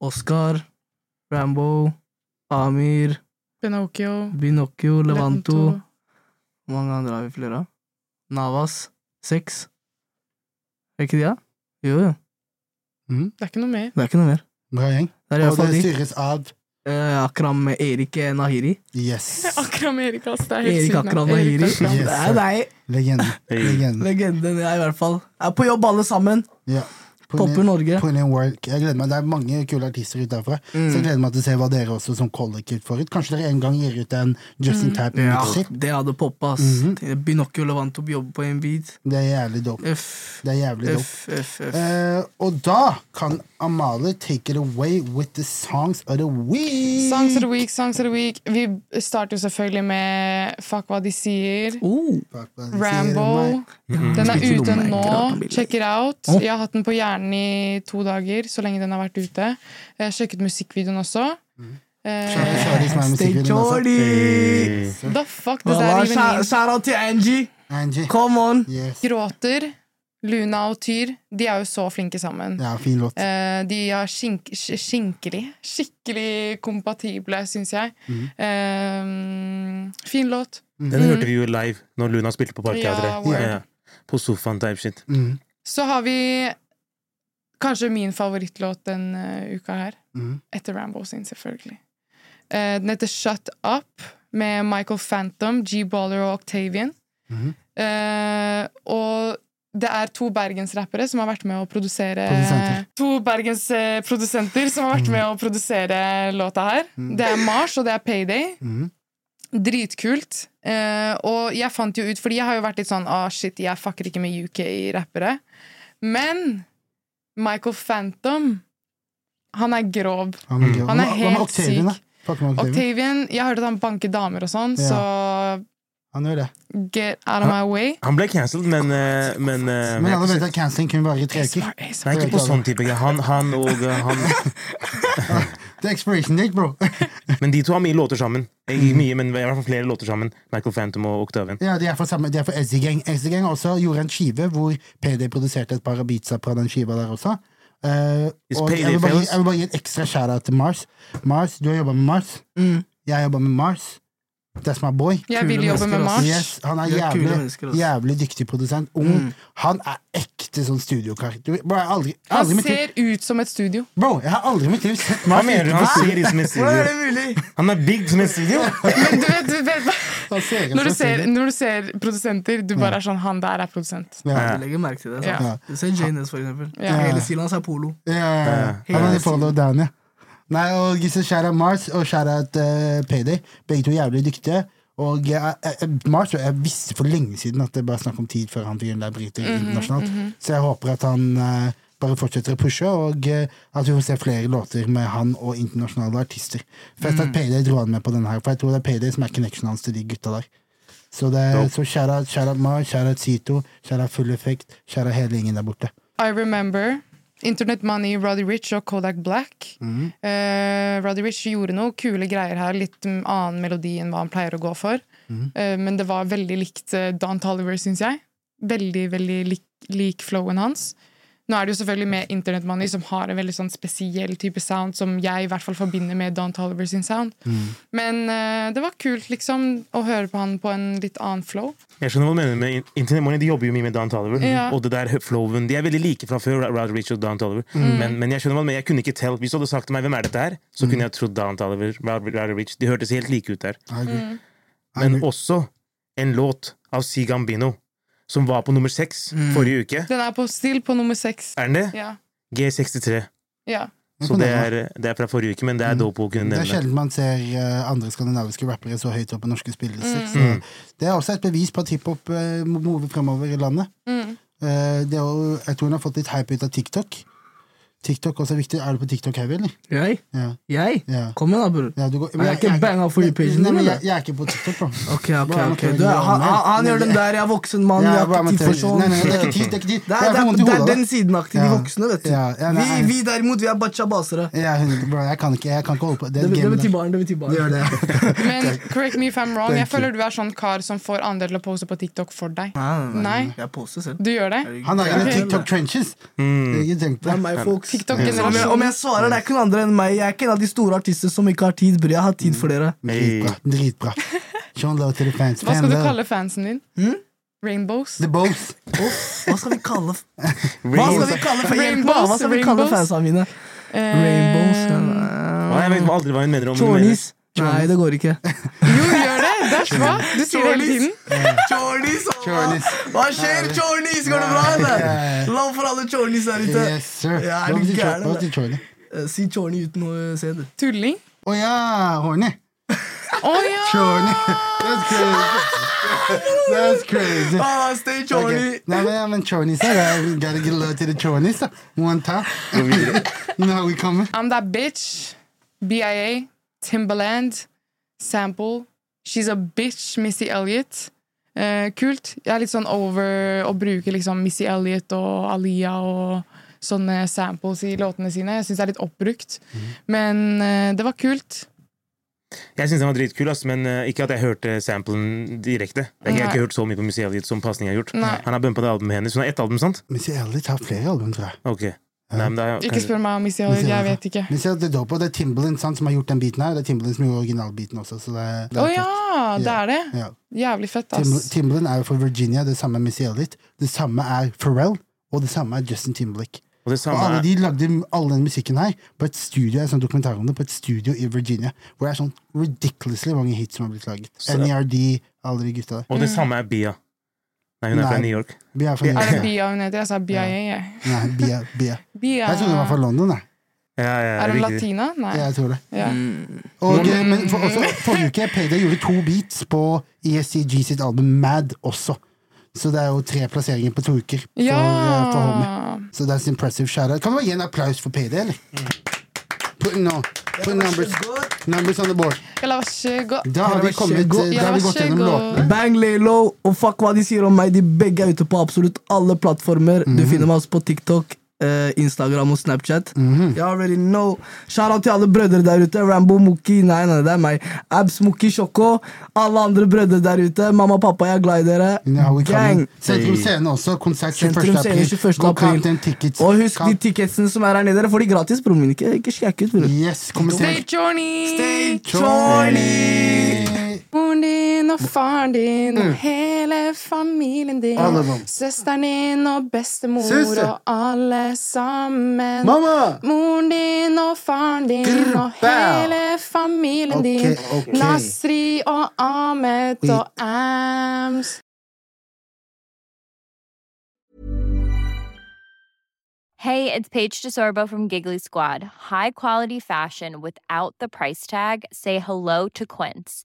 Oscar, Rambo, Amir, Pinocchio, Binocchio, Levanto. Hvor mange andre har vi flere av? Navas. Seks. Er ikke de, da? Jo, jo. Det er ikke noe mer. Det er ikke noe mer. Bra gjeng. Det er Og det de. styres av Uh, Akram Erik Nahiri. Yes. Akram Erik, altså. Det er helt Erik. Akram Nahiri. Yes, Det er deg. Legende. Legende. Legenden, ja, i hvert fall. Er på jobb alle sammen. Ja. Popper Norge. Work. Jeg gleder meg. Det er mange kule artister ut derfra. Så jeg Mm. gleder meg til å se hva dere også som kollektivt får ut. Kanskje dere en gang gir ut en Justin mm. Type Ja, det hadde poppa, ass. -hmm. Binocchio å jobbe på en beat. Det er jævlig dope. F, Det er jævlig dope. F, F, F. Eh, og da kan Amalie take it away with the songs of the week. Songs of the week, songs of the week. Vi starter jo selvfølgelig med Fuck hva de sier. Oh. Rambo. Mm. Den er ute nå. Check it out. Jeg har hatt den på hjernen i to dager, så lenge den har vært ute. Jeg har sjekket musikkvideoen også. Mm. Stay musikkvideoen jordy! Hey. the fuck does that even shout mean? shout out til Angie. Angie. Come on! Yes. Gråter, Luna og Tyr, de er jo så flinke sammen. Ja, fin låt. Eh, de er skink, sk- skinkelig. Skikkelig kompatible, syns jeg. Mm. Eh, fin låt. Den hørte vi jo live når Luna spilte på Parkteatret. Ja. Ja, På sofaen type shit. Mm. Så har vi kanskje min favorittlåt denne uka her. Mm. Etter Rambo sin, selvfølgelig. Eh, den heter Shut Up, med Michael Phantom, G-Baller og Octavian. Mhm. Eh, og det er to bergensrappere som har vært med å produsere Produsenter. To bergensprodusenter som har vært med å produsere låta her. Det er Mars, og det er Payday. Mhm. Dritkult. Eh, og jeg fant jo ut, fordi jeg har jo vært litt sånn ah, shit, jeg fucker ikke med UK-rappere. Men Michael Phantom, han er grov. Han er, gøy. Han er Hva med helt Octavian, da? syk. Fuck Octavian. Octavian, jeg hørte at han banker damer og sånn, Ja. så Han gjør det. get out of my way. Han ble cancelled, men, uh, men, uh, Men alle vet at canceling kunne vare i tre uker. Det er Nei, ikke på sånn type greier. Han, han og uh, han Det er expiration date, bro. Men de to har mye låter sammen. Ikke mye, men i hvert fall flere låter sammen. Michael Phantom og Octavian. Ja, De er for, samme, de er for Ezzy Gang. Ezzy Gang også gjorde en skive hvor PD produserte et par av beatsa fra den skiva der også. Uh, og jeg vil, bare, jeg vil bare gi en ekstra shout-out til Mars. Mars, Du har jobba med Mars. Mm. Jeg jobber med Mars. That's my boy. Jeg vil jobbe med Mars. Yes, han er er jævlig, altså. jævlig dyktig produsent. Ung. Mm. Han er ekte sånn studiokarakter. Bro, jeg har aldri, Han i ser ut som et studio. Bro, jeg har aldri i mitt liv sett Mars Han, Han ser ut som et er studio. Han er big som et studio! Men du vet, du vet når, du ser, når du ser produsenter, du bare er sånn Han der er produsent. Ja. Du legger merke til det. Ja. sant? Du ser Janes, for eksempel. Ja. Hele stilen hans er polo. Ja, ja, ja. Han er follow down, ja. Nei, og så shout out Mars og shout out eh, Payday. Begge to er jævlig dyktige. Og jeg, jeg, Mars jeg visste for lenge siden at det bare er snakk om tid før han fyren der bryter internasjonalt. Så jeg håper at han uh, bare fortsetter å pushe, og uh, at vi får se flere låter med han og internasjonale artister. Fett at Payday dro han med på denne her, for jeg tror det er Payday som er connectionen hans til de gutta der. Så, det, så shout out, shout out Mars, shout out Sito, shout out Full Effect, shout out hele gjengen der borte. I Remember, Internet Money, Roddy Rich og Kodak Black. Mhm. Uh, Roddy Rich gjorde noe kule greier her, litt mm, annen melodi enn hva han pleier å gå for. Mhm. Uh, men det var veldig likt eh, Don Toliver, syns jeg. Veldig, veldig lik, lik flowen hans. Nå er det jo selvfølgelig med Internet Money, som har en veldig sånn spesiell type sound som jeg i hvert fall forbinder med Don Toliver sin sound. Mm. Men uh, det var kult, liksom, å høre på han på en litt annen flow. Jeg skjønner hva du mener med In- Internet Money. De jobber jo mye med Don Toliver. Ja. Og det der flowen De er veldig like fra før. Rod Rich og Don Toliver. Men, men jeg skjønner hva du mener. Jeg kunne ikke tell Hvis du hadde sagt til meg hvem er dette her, så kunne jeg trodd Don Toliver. Rod Rich. De hørtes helt like ut der. Mm. Men også en låt av Si Gambino, som var på nummer seks forrige uke. Den er på still på nummer seks. Er den det? Ja. G63. ja. Så det er, det er fra forrige uke, men det er dope å kunne Det er nevne. sjelden man ser eh, andre skandinaviske rappere så høyt opp på norske spillelister. Mm. Mm. det er også et bevis på at hiphop uh, mover fremover i landet. Mm. Eh, det er jeg tror hun har fått litt hype ut av TikTok. TikTok også er viktig. Er du på TikTok heavy, eller? Jeg? Ja. Jeg? ja. Kom igjen, da, bror. ja du jeg, Er ikke banga for you-pagen din, jeg, jeg er ikke på TikTok, bro. Ok, ok, Bro, ok. Du, han, han, gjør den der 'jeg er voksen mann, jeg har ikke tid for sånn'. Nei, nei, det er ikke tid. Det er ikke tid. Det er, det, er, er den sidenaktige, de voksne, vet du. Ja, ja, nei, vi, vi derimot, vi er bachabasere. Ja, bro, jeg kan ikke, jeg kan ikke holde på. Det Det er betyr barn, det betyr barn. Det gjør det. Men correct me if I'm wrong. Jeg føler du er sånn kar som får andre til å pose på TikTok for deg. Nei. Jeg poser selv. Du gjør det? Han har egne TikTok trenches. Mm. Ikke tenk på Det Om jeg, om jeg svarer, det er ikke noen andre enn meg. Jeg er ikke en av de store artister som ikke har tid, bror. Jeg har tid for dere. Dritbra. Dritbra. Love to the fans. Hva skal du kalle fansen din? Hmm? Rainbows? The Bows. Hva skal vi kalle Hva skal vi kalle Rainbows, Hva skal vi kalle fansa mine? Eh, Rainbows? Jeg vet aldri hva hun mener om Chornis? Nei, det går ikke. Jo, gjør det! Det er bra. Du sier det hele tiden. Chornis! Chornis. Hva skjer, Chornis? Går det bra, eller? Lov for alle Chornis der ute. Yes, sir. Ja, er Hva du gæren, hva Chorny? Eh, Si Chorni uten å se det. Tulling. Å ja, horny. Å ja! Chorny. That's crazy. That's crazy. Ah, stay Chorni! Okay. Nei, men, ja, men Chornies her, I gotta get love to the chornis, da. One time. you know how we coming? I'm that bitch. BIA. Timbaland. Sample. She's a bitch. Missy Elliot. Eh, kult. Jeg er litt sånn over å bruke liksom Missy Elliot og Aliyah og sånne samples i låtene sine. Jeg syns det er litt oppbrukt. Men eh, det var kult. Jeg syns den var dritkul, ass, men uh, ikke at jeg hørte samplen direkte. Jeg, jeg har ikke hørt så mye på Missy Elliot som pasning har gjort. Nei. Han har bumpa det albumet hennes. Hun har ett album, sant? Missy Elliot har flere album, tror jeg. Ok. Nei, men det er, Ikke kanskje- spør meg om Missy Elliot. Jeg vet ikke. Missy Elliot er dope, det er Timbaland sant, som har gjort den biten her. Det er Timbaland som gjorde originalbiten også. Så det, det Å er ja! Det er det. Ja. Jævlig fett, ass. Timbaland er jo for Virginia, det samme er Missy Elliot. Det samme er Pharrell, og det samme er Justin Timberlake. Og det Og alle er, de lagde all den musikken her på et studio jeg sånn dokumentar om det, på et studio i Virginia, hvor det er sånn ridiculously mange hits som har blitt laget. Så- NERD, alle de gutta der. og det samme er Bia. Nei, hun er fra New York. Bia er fra Er det Bia hun heter? Jeg sa BIA, jeg. Nei, Bia, Bia. Bia. Jeg trodde hun var fra London, jeg. Ja, ja, Er hun latina? Nei. Jeg tror det. Ja. Og, eh, men for, også, forrige uke Payday gjorde to beats på ESCG sitt album Mad også. Så det er jo tre plasseringer på to uker for, eh, for Homie. Ja! Så that's impressive shout-out. Kan vi gi en applaus for Payday, eller? Put, no, put numbers, numbers on the board. Da har vi kommet Da har vi gått gjennom låtene. Bang, lay low, og fuck hva de sier om meg. De begge er ute på absolutt alle plattformer. Du finner meg også på TikTok, Instagram og Snapchat. You already know. Shout-out til alle brødre der ute. Rambo, Mookie, nei, nei, det er meg. Abs, Mookie, Sjokko. Alle andre brødre der ute. Mamma og pappa, jeg er glad i dere. Gang! Sentrum Scene også. Konsert 21. Sentrum Scene april. 21. April. Og husk de ticketsene som er her nede. Dere får de gratis, broren min. Ikke, ikke skjekk ut, bror. Yes, Stay chorny! Stay chorny! Moren din og faren din og hele familien din. Søsteren din og bestemor Søster. og alle sammen. Mamma! Moren din og faren din Grr, og hele familien Ok, din. ok. Nasri og Ahmed Wait. og Ams. Hey, it's Paige DeSorbo from Giggly Squad. High quality fashion without the price tag. Say hello to Quince.